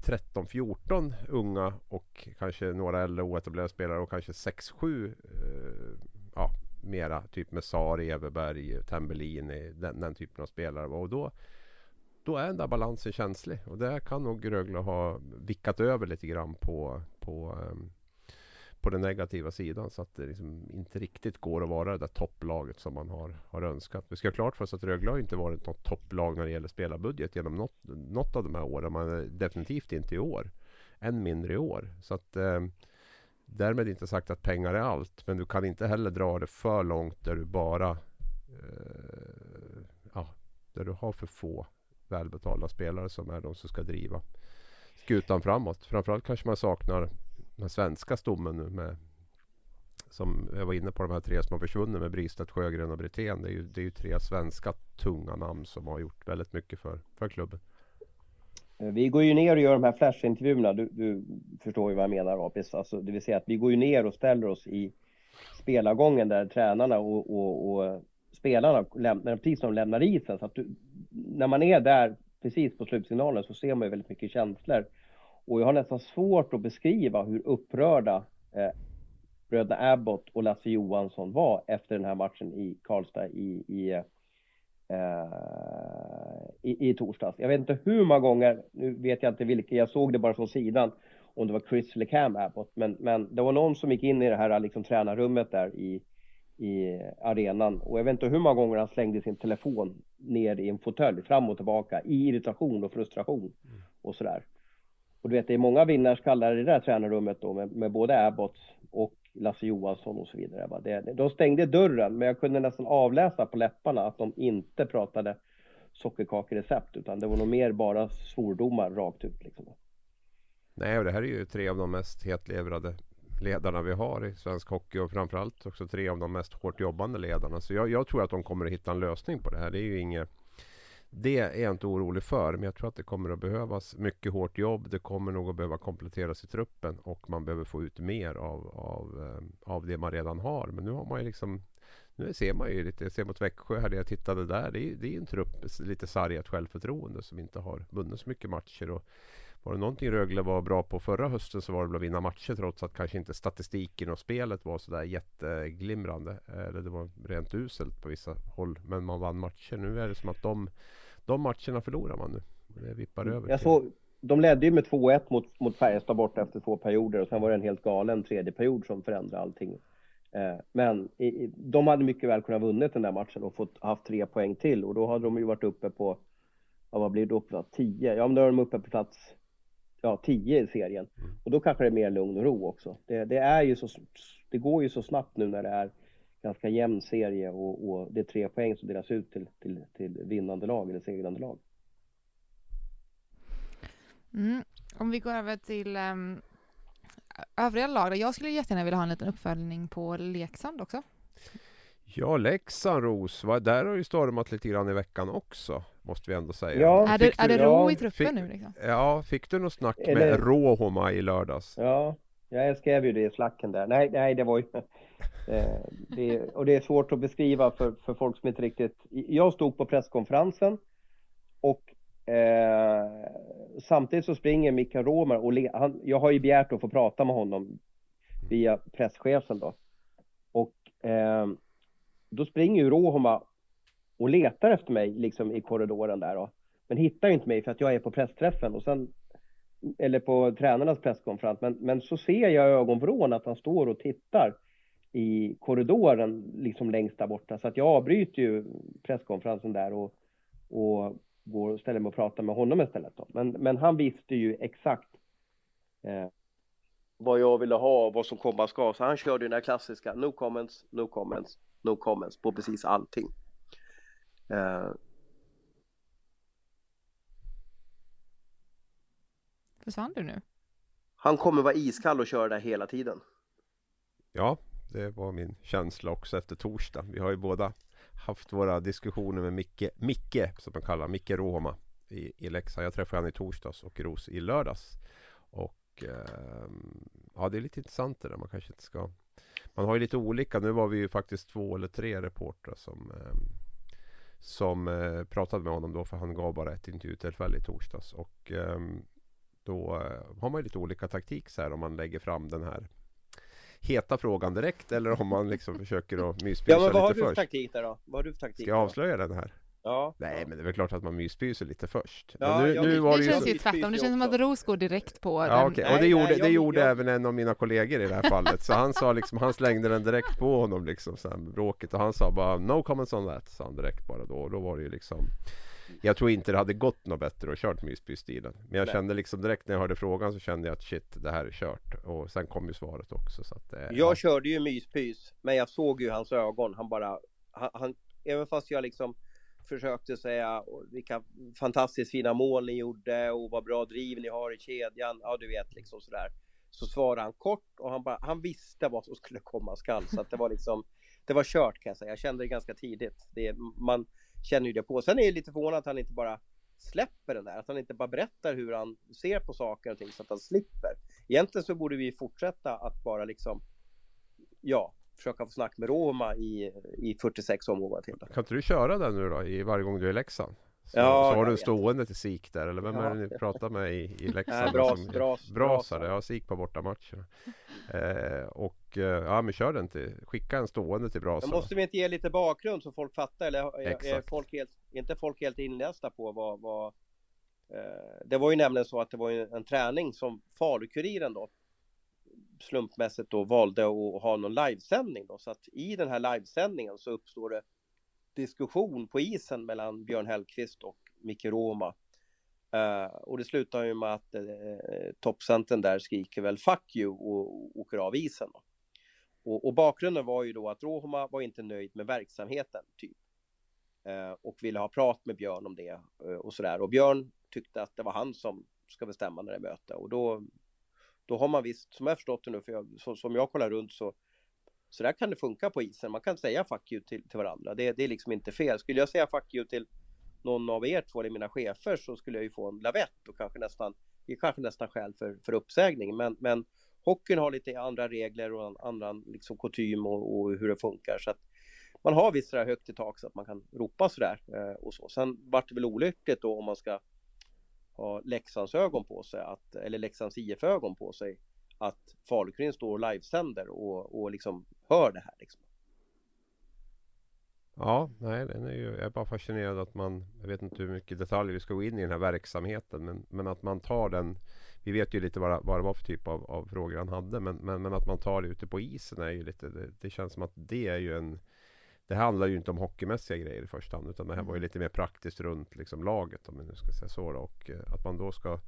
13-14 unga och kanske några äldre oetablerade spelare och kanske 6-7 eh, ja, mera typ med Sari, Everberg, Tambellini, den, den typen av spelare. Och då, då är den där balansen känslig och där kan nog Rögle ha vickat över lite grann på, på, ehm, på den negativa sidan så att det liksom inte riktigt går att vara det där topplaget som man har, har önskat. Vi ska ha klart för oss att Rögle har inte varit något topplag när det gäller spelarbudget genom något, något av de här åren. Man är definitivt inte i år. Än mindre i år. Så att eh, Därmed inte sagt att pengar är allt. Men du kan inte heller dra det för långt där du bara eh, ja, där du har för få välbetalda spelare som är de som ska driva skutan framåt. Framförallt kanske man saknar den svenska stommen nu med som jag var inne på, de här tre som har försvunnit med Bristedt, Sjögren och Brithén. Det är, ju, det är ju tre svenska tunga namn som har gjort väldigt mycket för, för klubben. Eh, vi går ju ner och gör de här flashintervjuerna. Du, du förstår ju vad jag menar Apis. Alltså, det vill säga att vi går ju ner och ställer oss i spelargången där tränarna och, och, och spelarna lämnar, precis som de lämnar isen. Så att du, när man är där precis på slutsignalen så ser man ju väldigt mycket känslor. Och jag har nästan svårt att beskriva hur upprörda eh, bröderna Abbott och Lasse Johansson var efter den här matchen i Karlstad i, i, eh, Eh, i, i torsdags. Jag vet inte hur många gånger, nu vet jag inte vilka, jag såg det bara från sidan, om det var Chris eller Cam Abbott, men, men det var någon som gick in i det här liksom, tränarrummet där i, i arenan och jag vet inte hur många gånger han slängde sin telefon ner i en fåtölj fram och tillbaka i irritation och frustration mm. och sådär. Och du vet, det är många vinnarskallar i det där tränarrummet då med, med både Abbott och Lasse Johansson och så vidare. Va? Det, de stängde dörren, men jag kunde nästan avläsa på läpparna att de inte pratade sockerkakerecept, utan det var nog mer bara svordomar rakt ut. Liksom. Nej, och det här är ju tre av de mest hetlevrade ledarna vi har i svensk hockey och framförallt också tre av de mest hårt jobbande ledarna. Så jag, jag tror att de kommer att hitta en lösning på det här. Det är ju inget det är jag inte orolig för, men jag tror att det kommer att behövas mycket hårt jobb. Det kommer nog att behöva kompletteras i truppen och man behöver få ut mer av, av, eh, av det man redan har. Men nu har man ju liksom nu ser man ju lite, jag ser mot Växjö här, det jag tittade där. Det är, det är en trupp, lite sargat självförtroende som inte har vunnit så mycket matcher. Och var det någonting Rögle var bra på förra hösten så var det att vinna matcher trots att kanske inte statistiken och spelet var sådär jätteglimrande. Eller det var rent uselt på vissa håll. Men man vann matcher. Nu är det som att de de matcherna förlorar man nu. Det vippar över. Jag såg, de ledde ju med 2-1 mot, mot Färjestad borta efter två perioder och sen var det en helt galen tredje period som förändrade allting. Eh, men de hade mycket väl kunnat vunnit den där matchen och fått haft tre poäng till och då hade de ju varit uppe på, ja, vad blir det då, 10? Ja, men då är de uppe på plats ja, 10 i serien. Mm. Och då kanske det är mer lugn och ro också. Det, det, är ju så, det går ju så snabbt nu när det är ganska jämn serie och, och, det är tre poäng som delas ut till, till, till vinnande lag eller segrande lag. Mm. Om vi går över till um, övriga lag, jag skulle jättegärna vilja ha en liten uppföljning på Leksand också. Ja, Leksand Ros, va? där har ju stormat lite grann i veckan också, måste vi ändå säga. Ja, är, det, är det ro ja, i truppen fick, nu? Liksom? Ja, fick du något snack Eller... med Råhoma i lördags? Ja, jag skrev ju det i slacken där. Nej, nej, det var ju eh, det, och det är svårt att beskriva för, för folk som inte riktigt... Jag stod på presskonferensen och eh, samtidigt så springer Mikael Romer och le, han, jag har ju begärt att få prata med honom via presschefen då. Och eh, då springer ju Rohoma och letar efter mig liksom i korridoren där då. Men hittar ju inte mig för att jag är på pressträffen och sen eller på tränarnas presskonferens. Men, men så ser jag i ögonvrån att han står och tittar i korridoren liksom längst där borta. Så att jag avbryter ju presskonferensen där och, och går och ställer mig och pratar med honom istället. Då. Men, men han visste ju exakt eh, vad jag ville ha och vad som komma ska. Så han körde ju den här klassiska no comments, no comments, no comments på precis allting. Eh. Försvann du nu? Han kommer vara iskall och köra där hela tiden. Ja, det var min känsla också efter torsdag. Vi har ju båda haft våra diskussioner med Micke, Micke som man kallar Micke Roma i, i Leksand. Jag träffade honom i torsdags och Ros i lördags. Och eh, ja, det är lite intressant det där. Man kanske inte ska... Man har ju lite olika. Nu var vi ju faktiskt två eller tre reportrar som eh, som eh, pratade med honom då för han gav bara ett intervjutillfälle i torsdags. Och eh, då eh, har man lite olika taktik så här om man lägger fram den här heta frågan direkt eller om man liksom försöker att myspysa lite först. Ja, men vad har du för taktik där då? Vad har du för taktik? Ska jag avslöja den här? Ja. Nej, men det är väl klart att man myspyser lite först. Ja, nu, nu var det, det känns ju tvärtom. Det känns som att Ros går direkt på ja, den. Okay. Och det gjorde, nej, det gjorde jag... även en av mina kollegor i det här fallet. Så han sa liksom, han slängde den direkt på honom liksom, så här, bråket. Och han sa bara No comments on that, sa han direkt bara då. Och då var det ju liksom jag tror inte det hade gått något bättre att kört Mysby-stilen. Men jag Nej. kände liksom direkt när jag hörde frågan så kände jag att shit, det här är kört. Och sen kom ju svaret också. Så att, eh, jag ja. körde ju myspys, men jag såg ju hans ögon. Han bara, han, han, även fast jag liksom försökte säga vilka fantastiskt fina mål ni gjorde och vad bra driv ni har i kedjan. Ja, du vet liksom sådär. så svarade han kort och han, bara, han visste vad som skulle komma skall. Så att det var liksom, det var kört kan jag säga. Jag kände det ganska tidigt. Det, man känner ju det på. Sen är jag lite förvånad att han inte bara släpper den där. Att han inte bara berättar hur han ser på saker och ting så att han slipper. Egentligen så borde vi fortsätta att bara liksom, ja, försöka få snack med Roma i, i 46 omgångar till. Då. Kan inte du köra den nu då i varje gång du är i Leksand? Så, Ja, så har du en stående till SIK där eller vem är det Ja. ni pratar med i, i Leksand? Nej, bra, som- bra, Brasare, ja SIK på bortamatcher. Eh, och eh, ja men kör den till, skicka en stående till Men Brasa. måste vi inte ge lite bakgrund så folk fattar? Eller är, är, folk helt, är inte folk helt inlästa på vad... vad eh, det var ju nämligen så att det var ju en träning som Falukuriren då slumpmässigt då valde att ha någon livesändning då. Så att i den här livesändningen så uppstår det diskussion på isen mellan Björn Hellkvist och Micke Roma. Uh, eh, och det slutar ju med att uh, toppcentern där skriker väl 'fuck you' och åker av isen. Då. Och, och bakgrunden var ju då att Roma var inte nöjd med verksamheten, typ. Uh, och ville ha prat med Björn om det uh, och sådär. Och Björn tyckte att det var han som ska bestämma när det är möte. Och då, då har man visst, som jag förstått det nu, för jag, så, som jag kollar runt så så där kan det funka på isen. Man kan säga fuck you till, till varandra. Det, det är liksom inte fel. Skulle jag säga fuck you till någon av er två eller mina chefer så skulle jag ju få en lavett och kanske nästan, det är kanske nästan skäl för, för uppsägning. Men, men hockeyn har lite andra regler och en annan liksom kutym och, och hur det funkar. Så att man har visst sådär högt i tak så att man kan ropa sådär eh, och så. Sen vart det väl olyckligt då om man ska ha Leksands ögon på sig, att, eller Leksands IF ögon på sig, att Falukuriren står och livesänder och, och liksom hör det här. Liksom. Ja, nej, den är ju, jag är bara fascinerad att man, jag vet inte hur mycket detaljer vi ska gå in i den här verksamheten, men, men att man tar den, vi vet ju lite vad, vad det var för typ av, av frågor han hade, men, men, men att man tar det ute på isen är ju lite, det, det känns som att det är ju en, det handlar ju inte om hockeymässiga grejer i första hand, utan det här var ju lite mer praktiskt runt liksom laget, om vi nu ska säga så då, och eh, att man då ska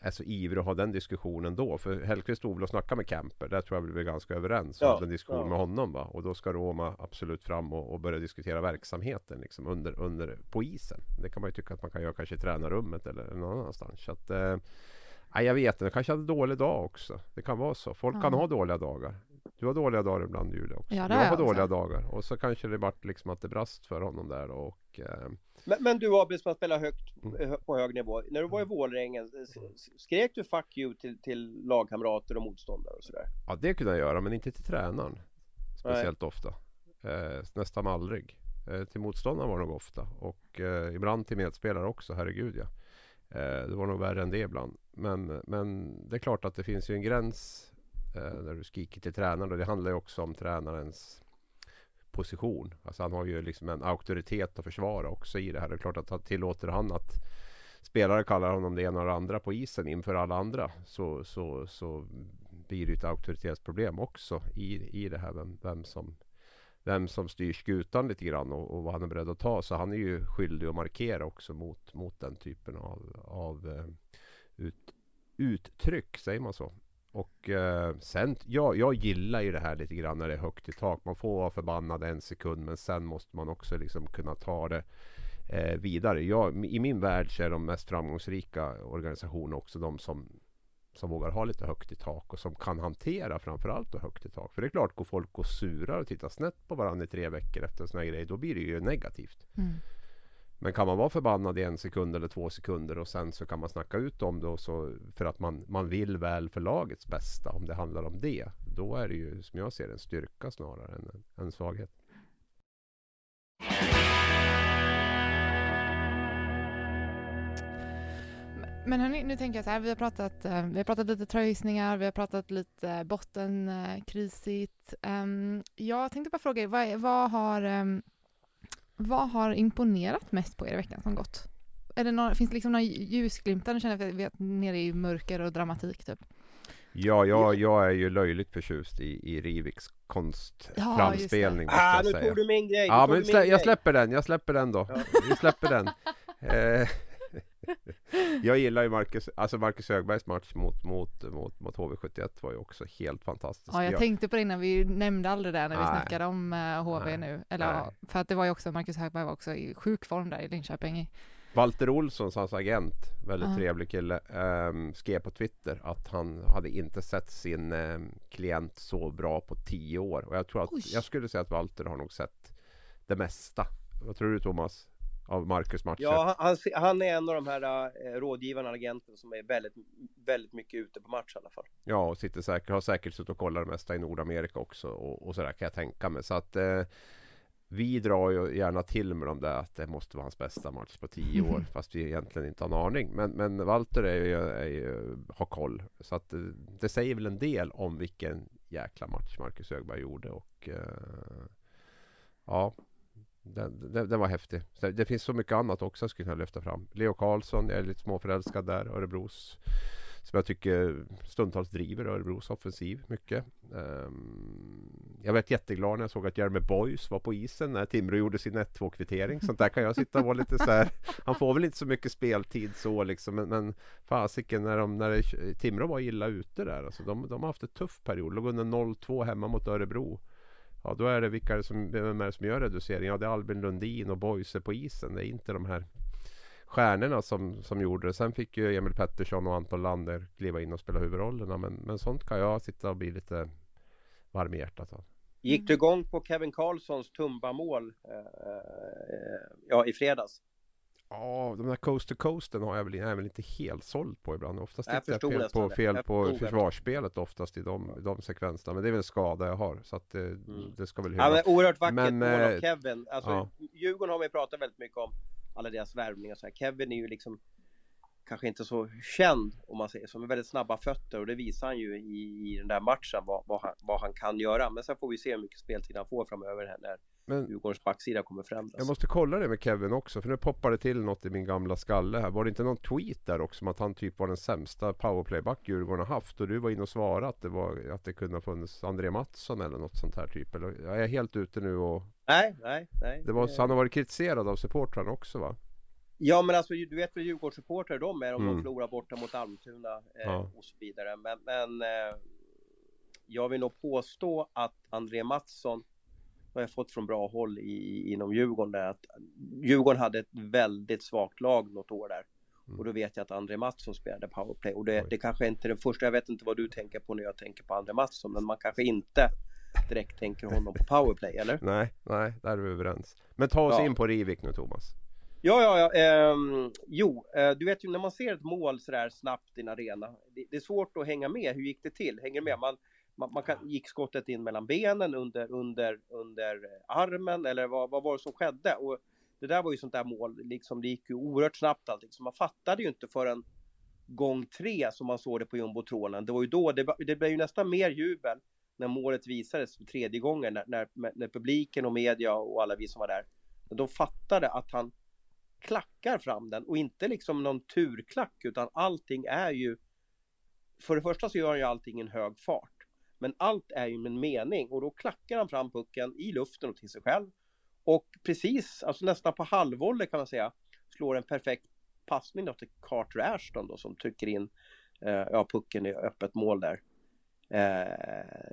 är så ivrig att ha den diskussionen då. För Hellkvist stod väl och snackade med Kemper. Där tror jag vi blev ganska överens. Och Ja, en diskussion ja. med honom va. Och då ska Roma absolut fram och, och börja diskutera verksamheten liksom under, under, på isen. Det kan man ju tycka att man kan göra kanske i tränarrummet eller någon annanstans. Så att, eh, jag vet inte, jag kanske hade dålig dag också. Det kan vara så. Folk kan Ja. ha dåliga dagar. Du har dåliga dagar ibland Julia också. Ja, det jag har har jag dåliga också. dagar. Och så kanske det vart liksom att det brast för honom där. Och, eh, Men, men du Abel som har spelat högt Mm. hö- på hög nivå. När du var i Vålerenga, s- s- skrek du 'fuck you' till, till lagkamrater och motståndare och sådär? Ja det kunde jag göra men inte till tränaren Speciellt ofta eh, Nästan aldrig eh, Till motståndaren var det nog ofta Och eh, ibland till medspelare också, herregud ja eh, Det var nog värre än det ibland Men, men det är klart att det finns ju en gräns eh, När du skriker till tränaren och det handlar ju också om tränarens position Alltså han har ju liksom en auktoritet att försvara också i det här Det är klart att han tillåter han att spelare kallar honom det ena och det andra på isen inför alla andra så, så, så blir det ett auktoritetsproblem också i, i det här vem, vem, som, vem som styr skutan lite grann och, och vad han är beredd att ta. Så han är ju skyldig att markera också mot, mot den typen av, av eh, ut, uttryck, säger man så? Och eh, sen, ja, jag gillar ju det här lite grann när det är högt i tak. Man får vara förbannad en sekund men sen måste man också liksom kunna ta det eh, vidare. Jag, I min värld så är de mest framgångsrika organisationerna också de som, som vågar ha lite högt i tak och som kan hantera framförallt då högt i tak. För det är klart, går folk och surar och tittar snett på varandra i tre veckor efter en sån här grej, då blir det ju negativt. Mm. Men kan man vara förbannad i en sekund eller två sekunder och sen så kan man snacka ut om det och så för att man, man vill väl för lagets bästa om det handlar om det. Då är det ju som jag ser det en styrka snarare än en, en svaghet. Men hörni, nu tänker jag så här, vi har pratat, eh, vi har pratat lite tröjsningar, vi har pratat lite bottenkrisigt. Eh, ehm, jag tänkte bara fråga er, vad, vad, har, ehm, vad har imponerat mest på er i veckan som gått? Är det några, finns det liksom några ljusglimtar? Nu känner jag att vi är nere i mörker och dramatik typ. Ja, jag, jag är ju löjligt förtjust i, i Riviks konstframspelning. måste Ah, jag nu tog du min grej! Ja, men slä, jag släpper den, jag släpper den då. Ja. Vi släpper den. Eh, jag gillar ju Marcus, alltså Marcus Högbergs match mot, mot, mot, mot HV71 var ju också helt fantastisk. Ja, jag tänkte på det innan, vi nämnde aldrig det när vi Nej. snackade om eh, HV Nej. nu. Eller, Nej. för att det var ju också, Marcus Högberg var också i sjuk form där i Linköping i Walter Olsson, hans agent, väldigt Ja. trevlig kille, ehm, skrev på Twitter att han hade inte sett sin ehm, klient så bra på tio år. Och jag tror att, Oj. jag skulle säga att Walter har nog sett det mesta. Vad tror du Thomas? Av Marcus matcher? Ja, han, han- är en av de här äh, rådgivarna, agenten som är väldigt, väldigt mycket ute på match i alla fall. Ja, och sitter säkert, har säkert suttit och kollat det mesta i Nordamerika också och, och sådär kan jag tänka mig. Så att eh, vi drar ju gärna till med de där att det måste vara hans bästa match på tio år fast vi egentligen inte har en aning. Men, men Walter är ju, är ju, har koll. Så att eh, det säger väl en del om vilken jäkla match Marcus Högberg gjorde och eh, ja den, den, den var häftig. Så Det finns så mycket annat också jag skulle kunna lyfta fram. Leo Karlsson, jag är lite småförälskad där. Örebros som jag tycker stundtals driver Örebros offensiv mycket. Ehm, jag blev jätteglad när jag såg att Jeremy Boys var på isen när Timrå gjorde sin 1-2 kvittering. Sånt där kan jag sitta och vara lite så här. Han får väl inte så mycket speltid så liksom. Men, men fasiken när, de, när det, Timrå var illa ute där. Alltså, de, de har haft en tuff period. Låg under 0-2 hemma mot Örebro. Ja då är det vilka är det som, vem är det som gör reduceringen? Ja det är Albin Lundin och Boise på isen. Det är inte de här stjärnorna som, som gjorde det. Sen fick ju Emil Pettersson och Anton Lander kliva in och spela huvudrollerna. Men, men sånt kan jag sitta och bli lite varm i hjärtat av. Gick du igång på Kevin Karlssons Tumba-mål eh, eh ja, i fredags? Ja, de där coast to coasten har jag väl, är jag väl inte helt såld på ibland. Oftast Jag förstod fel på, det. fel på det. försvarsspelet oftast i de, de sekvenserna. Men det är väl en skada jag har. Så att det, det ska väl Ja, hyllas. men oerhört vackert Men, mål av eh, Kevin. Alltså, ja. Djurgården har ju pratat väldigt mycket om alla deras värvningar. Så här. Kevin är ju liksom kanske inte så känd om man säger så, med väldigt snabba fötter och det visar han ju i, i den där matchen vad, vad, han, vad han kan göra. Men sen får vi se hur mycket speltid han får framöver här när Men Djurgårdens backsida kommer förändras. jag måste kolla det med Kevin också. För nu poppar det till något i min gamla skalle här. Var det inte någon tweet där också om att han typ var den sämsta powerplayback Djurgården har haft? Och du var inne och svarade att det, var, att det kunde ha funnits André Mattsson eller något sånt här typ. Eller, jag är helt ute nu och Nej, nej, nej. det var, han har varit kritiserad av supportrarna också va? Ja men alltså du vet vad Djurgårdssupportrar de är om Mm. de förlorar borta mot Almtuna eh, Ja. och så vidare. Men, men eh, jag vill nog påstå att André Mattsson har jag fått från bra håll i, inom Djurgården där att Djurgården hade ett väldigt svagt lag något år där. Mm. Och då vet jag att André Mattsson spelade powerplay och det, det kanske inte är det första, jag vet inte vad du tänker på när jag tänker på André Mattsson men man kanske inte direkt tänker honom på powerplay eller? Nej, nej, där är vi överens. Men ta oss Ja. in på Rivik nu Thomas. Ja, ja, ja. ehm, jo, eh, du vet ju när man ser ett mål sådär snabbt i en arena. Det, det är svårt att hänga med. Hur gick det till? Hänger med? Man, man, man kan, gick skottet in mellan benen, under, under, under eh, armen eller vad, vad var det som skedde? Och det där var ju sånt där mål, liksom det gick ju oerhört snabbt allting. Så man fattade ju inte förrän gång tre som man såg det på jumbotronen. Det var ju då, det, det blev ju nästan mer jubel när målet visades för tredje gången, när, när, när publiken och media och alla vi som var där, när de fattade att han klackar fram den och inte liksom någon turklack utan allting är ju för det första så gör han ju allting i en hög fart men allt är ju med mening och då klackar han fram pucken i luften och till sig själv och precis, alltså nästan på halvvolley kan man säga slår en perfekt passning då till Carter Ashton då som trycker in eh, ja, pucken i öppet mål där. Eh,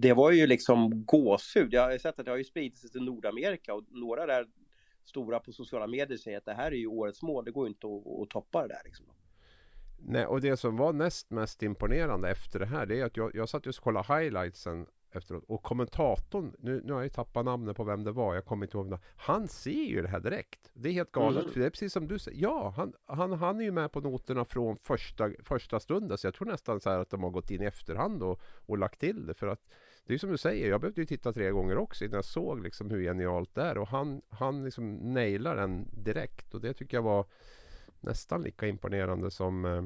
det var ju liksom gåshud. Jag har ju sett att det har ju spridit sig till Nordamerika och några där stora på sociala medier säger att det här är ju årets mål. Det går ju inte att, att toppa det där liksom. Nej, och det som var näst mest imponerande efter det här det är att jag, jag satt just och kollade highlightsen efteråt och kommentatorn, nu, nu har jag ju tappat namnet på vem det var, jag kommer inte ihåg det. Han ser ju det här direkt. Det är helt galet, Mhm. för det är precis som du säger. Ja, han, han, han är ju med på noterna från första, första stunden, så jag tror nästan så här att de har gått in i efterhand och, och lagt till det. För att det är som du säger, jag behövde ju titta tre gånger också innan jag såg liksom hur genialt det är. Och han, han liksom nailar den direkt och det tycker jag var nästan lika imponerande som, eh,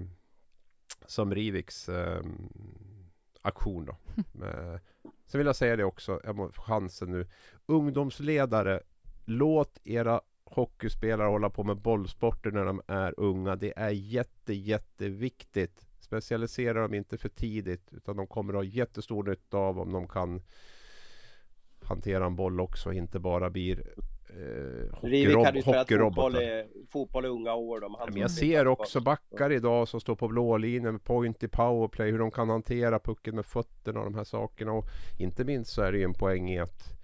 som Riviks eh, aktion då. Eh, sen vill jag säga det också, jag må få chansen nu. Ungdomsledare, låt era hockeyspelare hålla på med bollsporter när de är unga. Det är jätte, jätteviktigt. Specialisera dem inte för tidigt utan de kommer att ha jättestor nytta av om de kan hantera en boll också, inte bara blir eh, Rivik hade ju hockeyrob- spelat fotboll hockeyrobotar. i, fotboll i unga år. De, Ja, men jag ser också backar idag som står på blålinjen med point i powerplay, hur de kan hantera pucken med fötterna och de här sakerna. Och inte minst så är det ju en poäng i att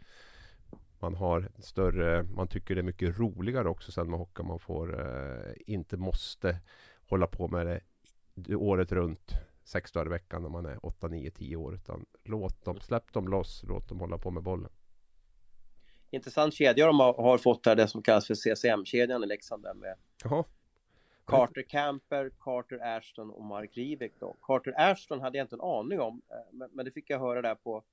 man har större, man tycker det är mycket roligare också sen med hockey. Man får eh, inte måste hålla på med det året runt sex dagar i veckan när man är 8, 9, 10 år. Utan låt dem, släpp dem loss, låt dem hålla på med bollen. Intressant kedja de har, har fått här, det som kallas för CCM-kedjan i Leksand där med Jaha. Carter Camper, Carter Ashton och Mark Rivik då. Carter Ashton hade jag inte en aning om, eh, men, men det fick jag höra där på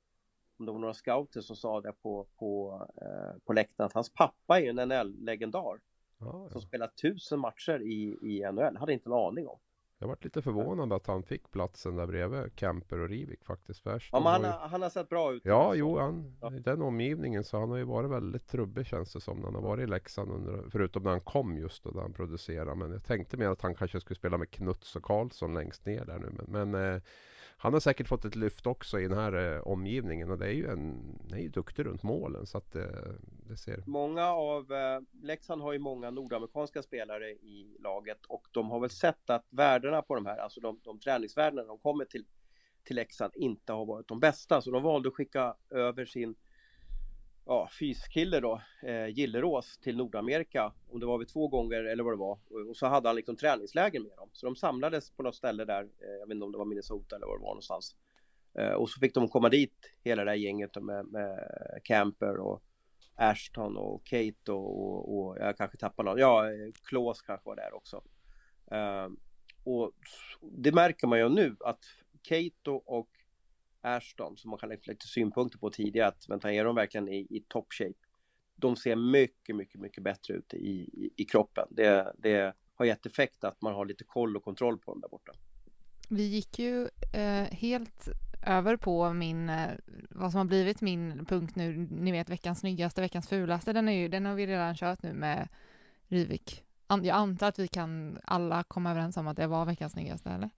om det var några scouter som sa det på, på, eh, på läktaren, att hans pappa är ju en NHL-legendar. Ja, Som spelat tusen matcher i, i NHL, hade inte en aning om. Jag varit lite förvånad att han fick platsen där bredvid Camper och Rivik faktiskt. Först, Ja, men han, har ju- han har sett bra ut. Ja, jo, han, Ja. i den omgivningen så han har ju varit väldigt trubbig känns det som när han har varit i Leksand under, förutom när han kom just då när han producerade. Men jag tänkte mer att han kanske skulle spela med Knuts och Karlsson längst ner där nu. Men, men eh, han har säkert fått ett lyft också i den här eh, omgivningen och det är ju en, han är ju duktig runt målen så att eh, det ser Många av, eh, Leksand har ju många nordamerikanska spelare i laget och de har väl sett att värdena på de här, alltså de, de träningsvärdena när de kommer till, till Leksand inte har varit de bästa. Så de valde att skicka över sin ja, fyskille då, eh, Gillerås till Nordamerika. Om det var vid två gånger eller vad det var. Och, och så hade han liksom träningsläger med dem. Så de samlades på något ställe där, eh, jag vet inte om det var Minnesota eller var det var någonstans. Eh, och så fick de komma dit, hela det här gänget med, med Camper och Ashton och Kate och, och, och jag kanske tappar någon. Ja, eh, Klås Klaus kanske var där också. Eh, och det märker man ju nu att Kate och Ashton, som man kan lägga lite synpunkter på tidigare, att vänta, är de verkligen i, i top shape? De ser mycket, mycket, mycket bättre ut i, i, i kroppen. Det, det har gett effekt att man har lite koll och kontroll på dem där borta. Vi gick ju eh, helt över på min, eh, vad som har blivit min punkt nu, ni vet veckans snyggaste, veckans fulaste, den, är ju, den har vi redan kört nu med Rivik. An- Jag antar att vi kan alla komma överens om att det var veckans snyggaste, eller?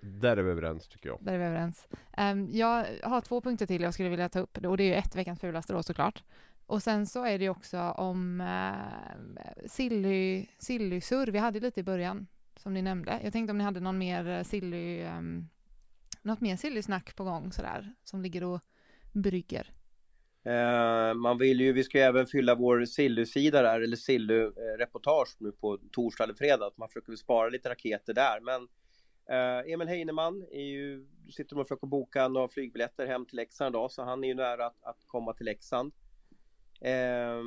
Där är vi överens tycker jag. Där är vi överens. Ehm, jag har två punkter till jag skulle vilja ta upp och det är ju ett veckans fulaste då såklart. Och sen så är det ju också om uh, silly, silly-surr, vi hade lite i början som ni nämnde. Jag tänkte om ni hade någon mer eh, silly, um, något mer silly-snack på gång sådär som ligger och brygger. Eh, man vill ju, vi ska ju även fylla vår Silly-sida där, eller Silly-reportage nu på torsdag eller fredag. Man försöker spara lite raketer där, men eh, Emil Heinemann är ju, sitter och försöker boka några flygbiljetter hem till Leksand idag, så han är ju nära att, att komma till Leksand. Eh,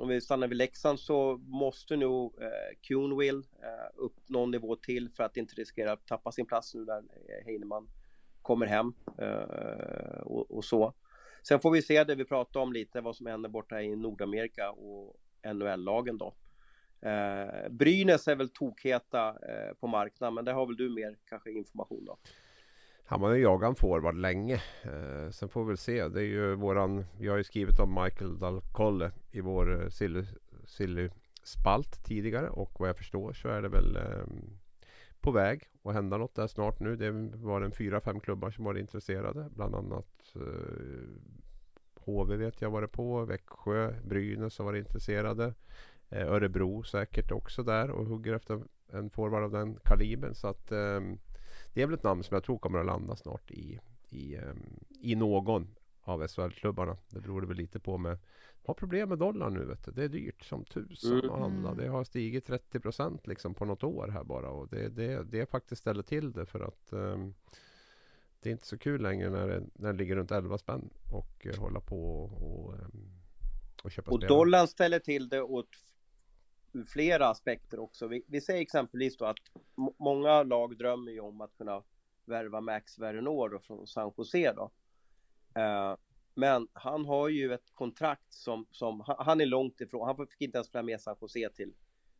om vi stannar vid Leksand så måste nog eh, Kuhnwill eh, upp någon nivå till för att inte riskera att tappa sin plats nu när eh, Heinemann kommer hem eh, och, och så. Sen får vi se det vi pratade om lite, vad som händer borta i Nordamerika och NHL-lagen då. Eh, Brynäs är väl tokheta eh, på marknaden, men det har väl du mer kanske information om? Han har ju jagat en forward länge. Eh, sen får vi väl se. Det är ju våran, vi har ju skrivit om Michael Dalcolle i vår eh, silly, silly spalt tidigare och vad jag förstår så är det väl eh, på väg att hända något där snart nu. Det var en fyra, fem klubbar som var intresserade. Bland annat eh, HV vet jag var det på. Växjö, Brynäs har varit intresserade. Eh, Örebro säkert också där och hugger efter en forward av den kalibern. Så att eh, det är väl ett namn som jag tror kommer att landa snart i, i, eh, i någon av SHL-klubbarna. Det beror det väl lite på med de har problem med dollarn nu vet du. Det är dyrt som tusan Mm. att handla. Mm. Det har stigit 30 procent liksom på något år här bara. Och det, det, det faktiskt ställer till det för att ehm, det är inte så kul längre när det, när det ligger runt 11 spänn och eh, hålla på och, och, ehm, och köpa Och spelare. dollarn ställer till det åt ur flera aspekter också. Vi, vi säger exempelvis då att många lag drömmer ju om att kunna värva Max Verenor från San Jose då. Eh, men han har ju ett kontrakt som, som han, han är långt ifrån. Han fick inte ens följa med San Jose till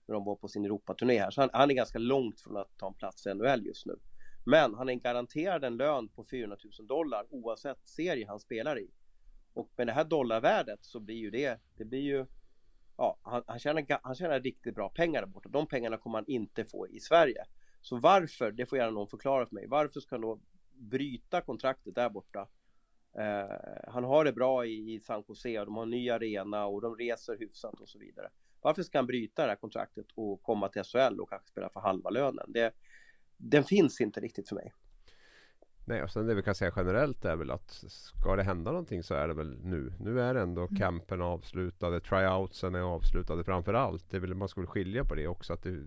när de var på sin Europaturné här. Så han, han är ganska långt från att ta en plats i NHL just nu. Men han är garanterad en lön på 400 000 dollar oavsett serie han spelar i. Och med det här dollarvärdet så blir ju det, det blir ju Ja, han, han, tjänar, han tjänar riktigt bra pengar där borta. De pengarna kommer han inte få i Sverige. Så varför, det får gärna någon förklara för mig. Varför ska han då bryta kontraktet där borta? Eh, han har det bra i, i San Jose och de har en ny arena och de reser hyfsat och så vidare. Varför ska han bryta det här kontraktet och komma till SHL och kanske spela för halva lönen? Det, den finns inte riktigt för mig. Nej, och sen det vi kan säga generellt är väl att ska det hända någonting så är det väl nu. Nu är ändå mm. campen avslutade, tryoutsen är avslutade framför allt. Det vill, man väl skilja på det också. Att det,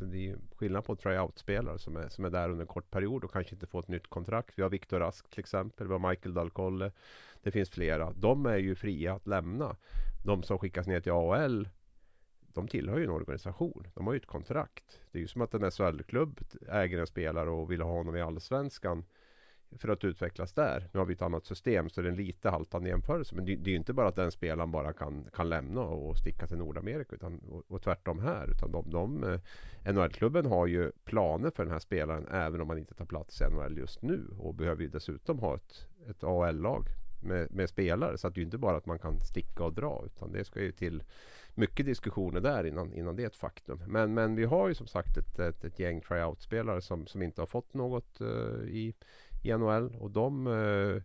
det är skillnad på tryout-spelare som är, som är där under en kort period och kanske inte får ett nytt kontrakt. Vi har Viktor Rask till exempel, vi har Michael Dalcolle. Det finns flera. De är ju fria att lämna. De som skickas ner till AHL de tillhör ju en organisation. De har ju ett kontrakt. Det är ju som att en SHL-klubb äger en spelare och vill ha honom i Allsvenskan för att utvecklas där. Nu har vi ett annat system så det är en lite haltande jämförelse. Men det, det är ju inte bara att den spelaren bara kan, kan lämna och sticka till Nordamerika utan, och, och tvärtom här. Utan de, de, eh, NHL-klubben har ju planer för den här spelaren även om man inte tar plats i NHL just nu. Och behöver ju dessutom ha ett, ett AL-lag med, med, spelare. Så att det är inte bara att man kan sticka och dra utan det ska ju till mycket diskussioner där innan, innan det är ett faktum. Men, men vi har ju som sagt ett, ett, ett gäng tryout-spelare som, som inte har fått något uh, i i NHL och de eh,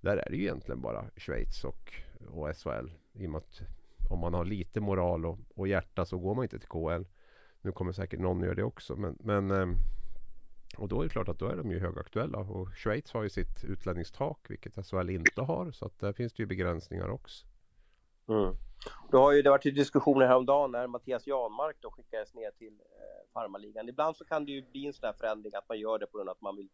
där är det ju egentligen bara Schweiz och, och SHL. I och med att om man har lite moral och, och hjärta så går man inte till KL. Nu kommer säkert någon göra det också men, men eh, och då är det klart att då är de ju högaktuella och Schweiz har ju sitt utlänningstak vilket SHL inte har så att där finns det ju begränsningar också. Mm. Då har ju det varit diskussioner häromdagen när Mattias Janmark då skickades ner till eh, farmaligan. Ibland så kan det ju bli en sån här förändring att man gör det på grund av att man vill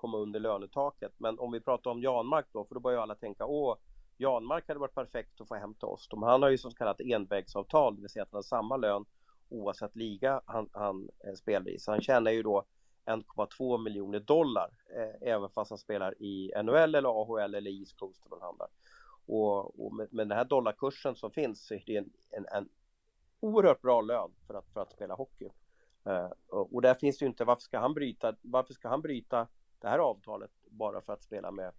komma under lönetaket. Men om vi pratar om Janmark då, för då börjar alla tänka åh, Janmark hade varit perfekt att få hem till oss. han har ju så kallat envägsavtal, det vill säga att han har samma lön oavsett liga han, han eh, spelar i. Så han tjänar ju då 1,2 miljoner dollar eh, även fast han spelar i NHL eller AHL eller East Coast eller handlar. Och, och med, med, den här dollarkursen som finns så är det en, en, en oerhört bra lön för att, för att spela hockey. Eh, och, och där finns det ju inte, varför ska han bryta, varför ska han bryta det här avtalet bara för att spela med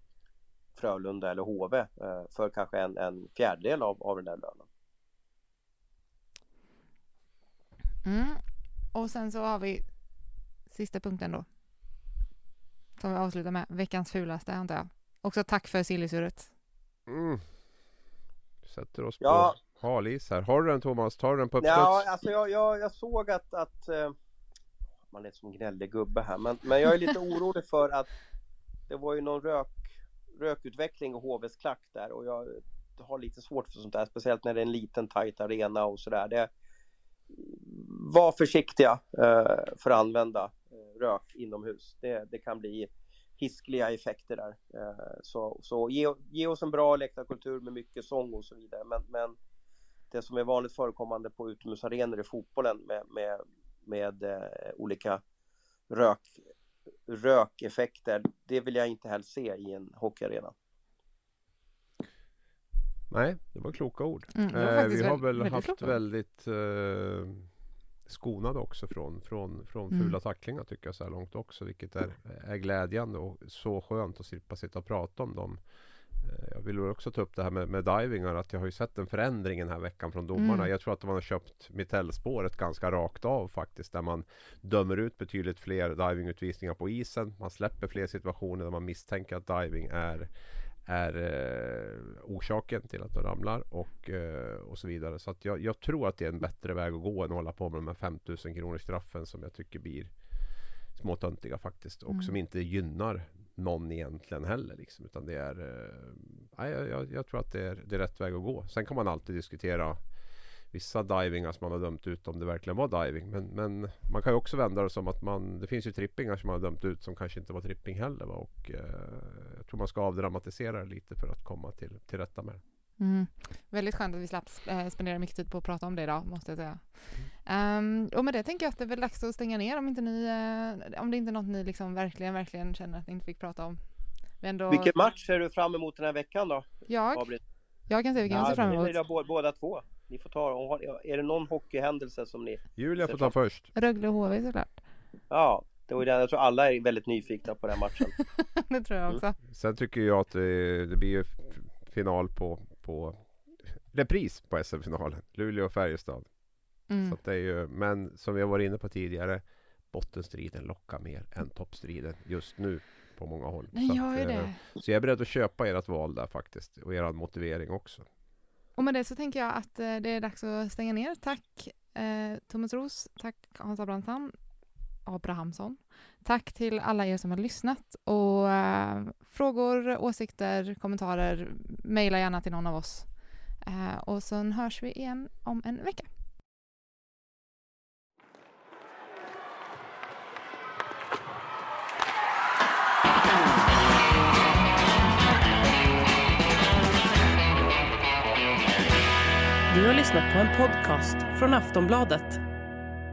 Frölunda eller HV eh, för kanske en, en fjärdedel av, av den där lönen. Mm. Och sen så har vi sista punkten då. Som vi avslutar med, veckans fulaste antar jag. Också tack för sillisuret. Mm. Sätter oss ja. på halis här. Har du den Thomas? Tar du den på uppstuds? Ja, alltså jag, jag, jag såg att, att man är som gnällig gubbe här. Men, men jag är lite orolig för att det var ju någon rök, rökutveckling och HVs klack där och jag har lite svårt för sånt där, speciellt när det är en liten tajt arena och sådär. Var försiktiga eh, för att använda eh, rök inomhus. Det, det kan bli hiskliga effekter där. Eh, så så ge, ge oss en bra läktarkultur med mycket sång och så vidare. Men, men det som är vanligt förekommande på utomhusarenor i fotbollen med, med med eh, olika rök, rökeffekter. Det vill jag inte helst se i en hockeyarena. Nej, det var kloka ord. Mm, var eh, vi har väl väldigt haft väldigt eh, skonade också från, från, från mm. fula mm. tacklingar tycker jag så här långt också. Vilket är, är glädjande och så skönt att slippa sitta och prata om dem jag vill också ta upp det här med, med divingar att jag har ju sett en förändring den här veckan från domarna. Mm. Jag tror att man har köpt Mitell-spåret ganska rakt av faktiskt. Där man dömer ut betydligt fler divingutvisningar på isen. Man släpper fler situationer där man misstänker att diving är är eh, orsaken till att de ramlar och, eh, och så vidare. Så att jag, jag, tror att det är en bättre väg att gå än att hålla på med de här 5000 kronors straffen som jag tycker blir småtöntiga faktiskt och mm. som inte gynnar någon egentligen heller. Liksom, utan det är, eh, jag, jag, tror att det är, det är rätt väg att gå. Sen kan man alltid diskutera vissa divingar alltså som man har dömt ut om det verkligen var diving. Men, men man kan ju också vända det som att man, det finns ju trippingar som man har dömt ut som kanske inte var tripping heller. Va? Och, eh, jag tror man ska avdramatisera det lite för att komma till, till rätta med det. Mm. Väldigt skönt att vi slapp eh, spendera mycket tid på att prata om det idag, måste jag säga. Um, och med det tänker jag att det är väl dags att stänga ner om, inte ni, uh, om det inte är något ni liksom verkligen, verkligen känner att ni inte fick prata om. Ändå... Vilken match ser du fram emot den här veckan då? Jag? Jag kan säga vilken ja, jag ser fram emot. Det är båda två. Ni får ta, är det någon hockeyhändelse som ni... Julia får ta först. Rögle och HV såklart. Ja, det var den, jag tror alla är väldigt nyfikna på den matchen. det tror jag också. Mm. Sen tycker jag att det, det blir final på på repris på SM-finalen. Luleå och Färjestad. Mm. Så det är ju, men som vi har varit inne på tidigare bottenstriden lockar mer än toppstriden just nu på många håll. Den så, gör att, det. Eh, så jag är beredd att köpa ert val där faktiskt och er motivering också. Och med det så tänker jag att eh, det är dags att stänga ner. Tack eh, Thomas Ros, tack Hans Abrahamsson. Abrahamsson. Tack till alla er som har lyssnat och eh, frågor, åsikter, kommentarer, mejla gärna till någon av oss. Eh, och sen hörs vi igen om en vecka. Du har lyssnat på en podcast från Aftonbladet.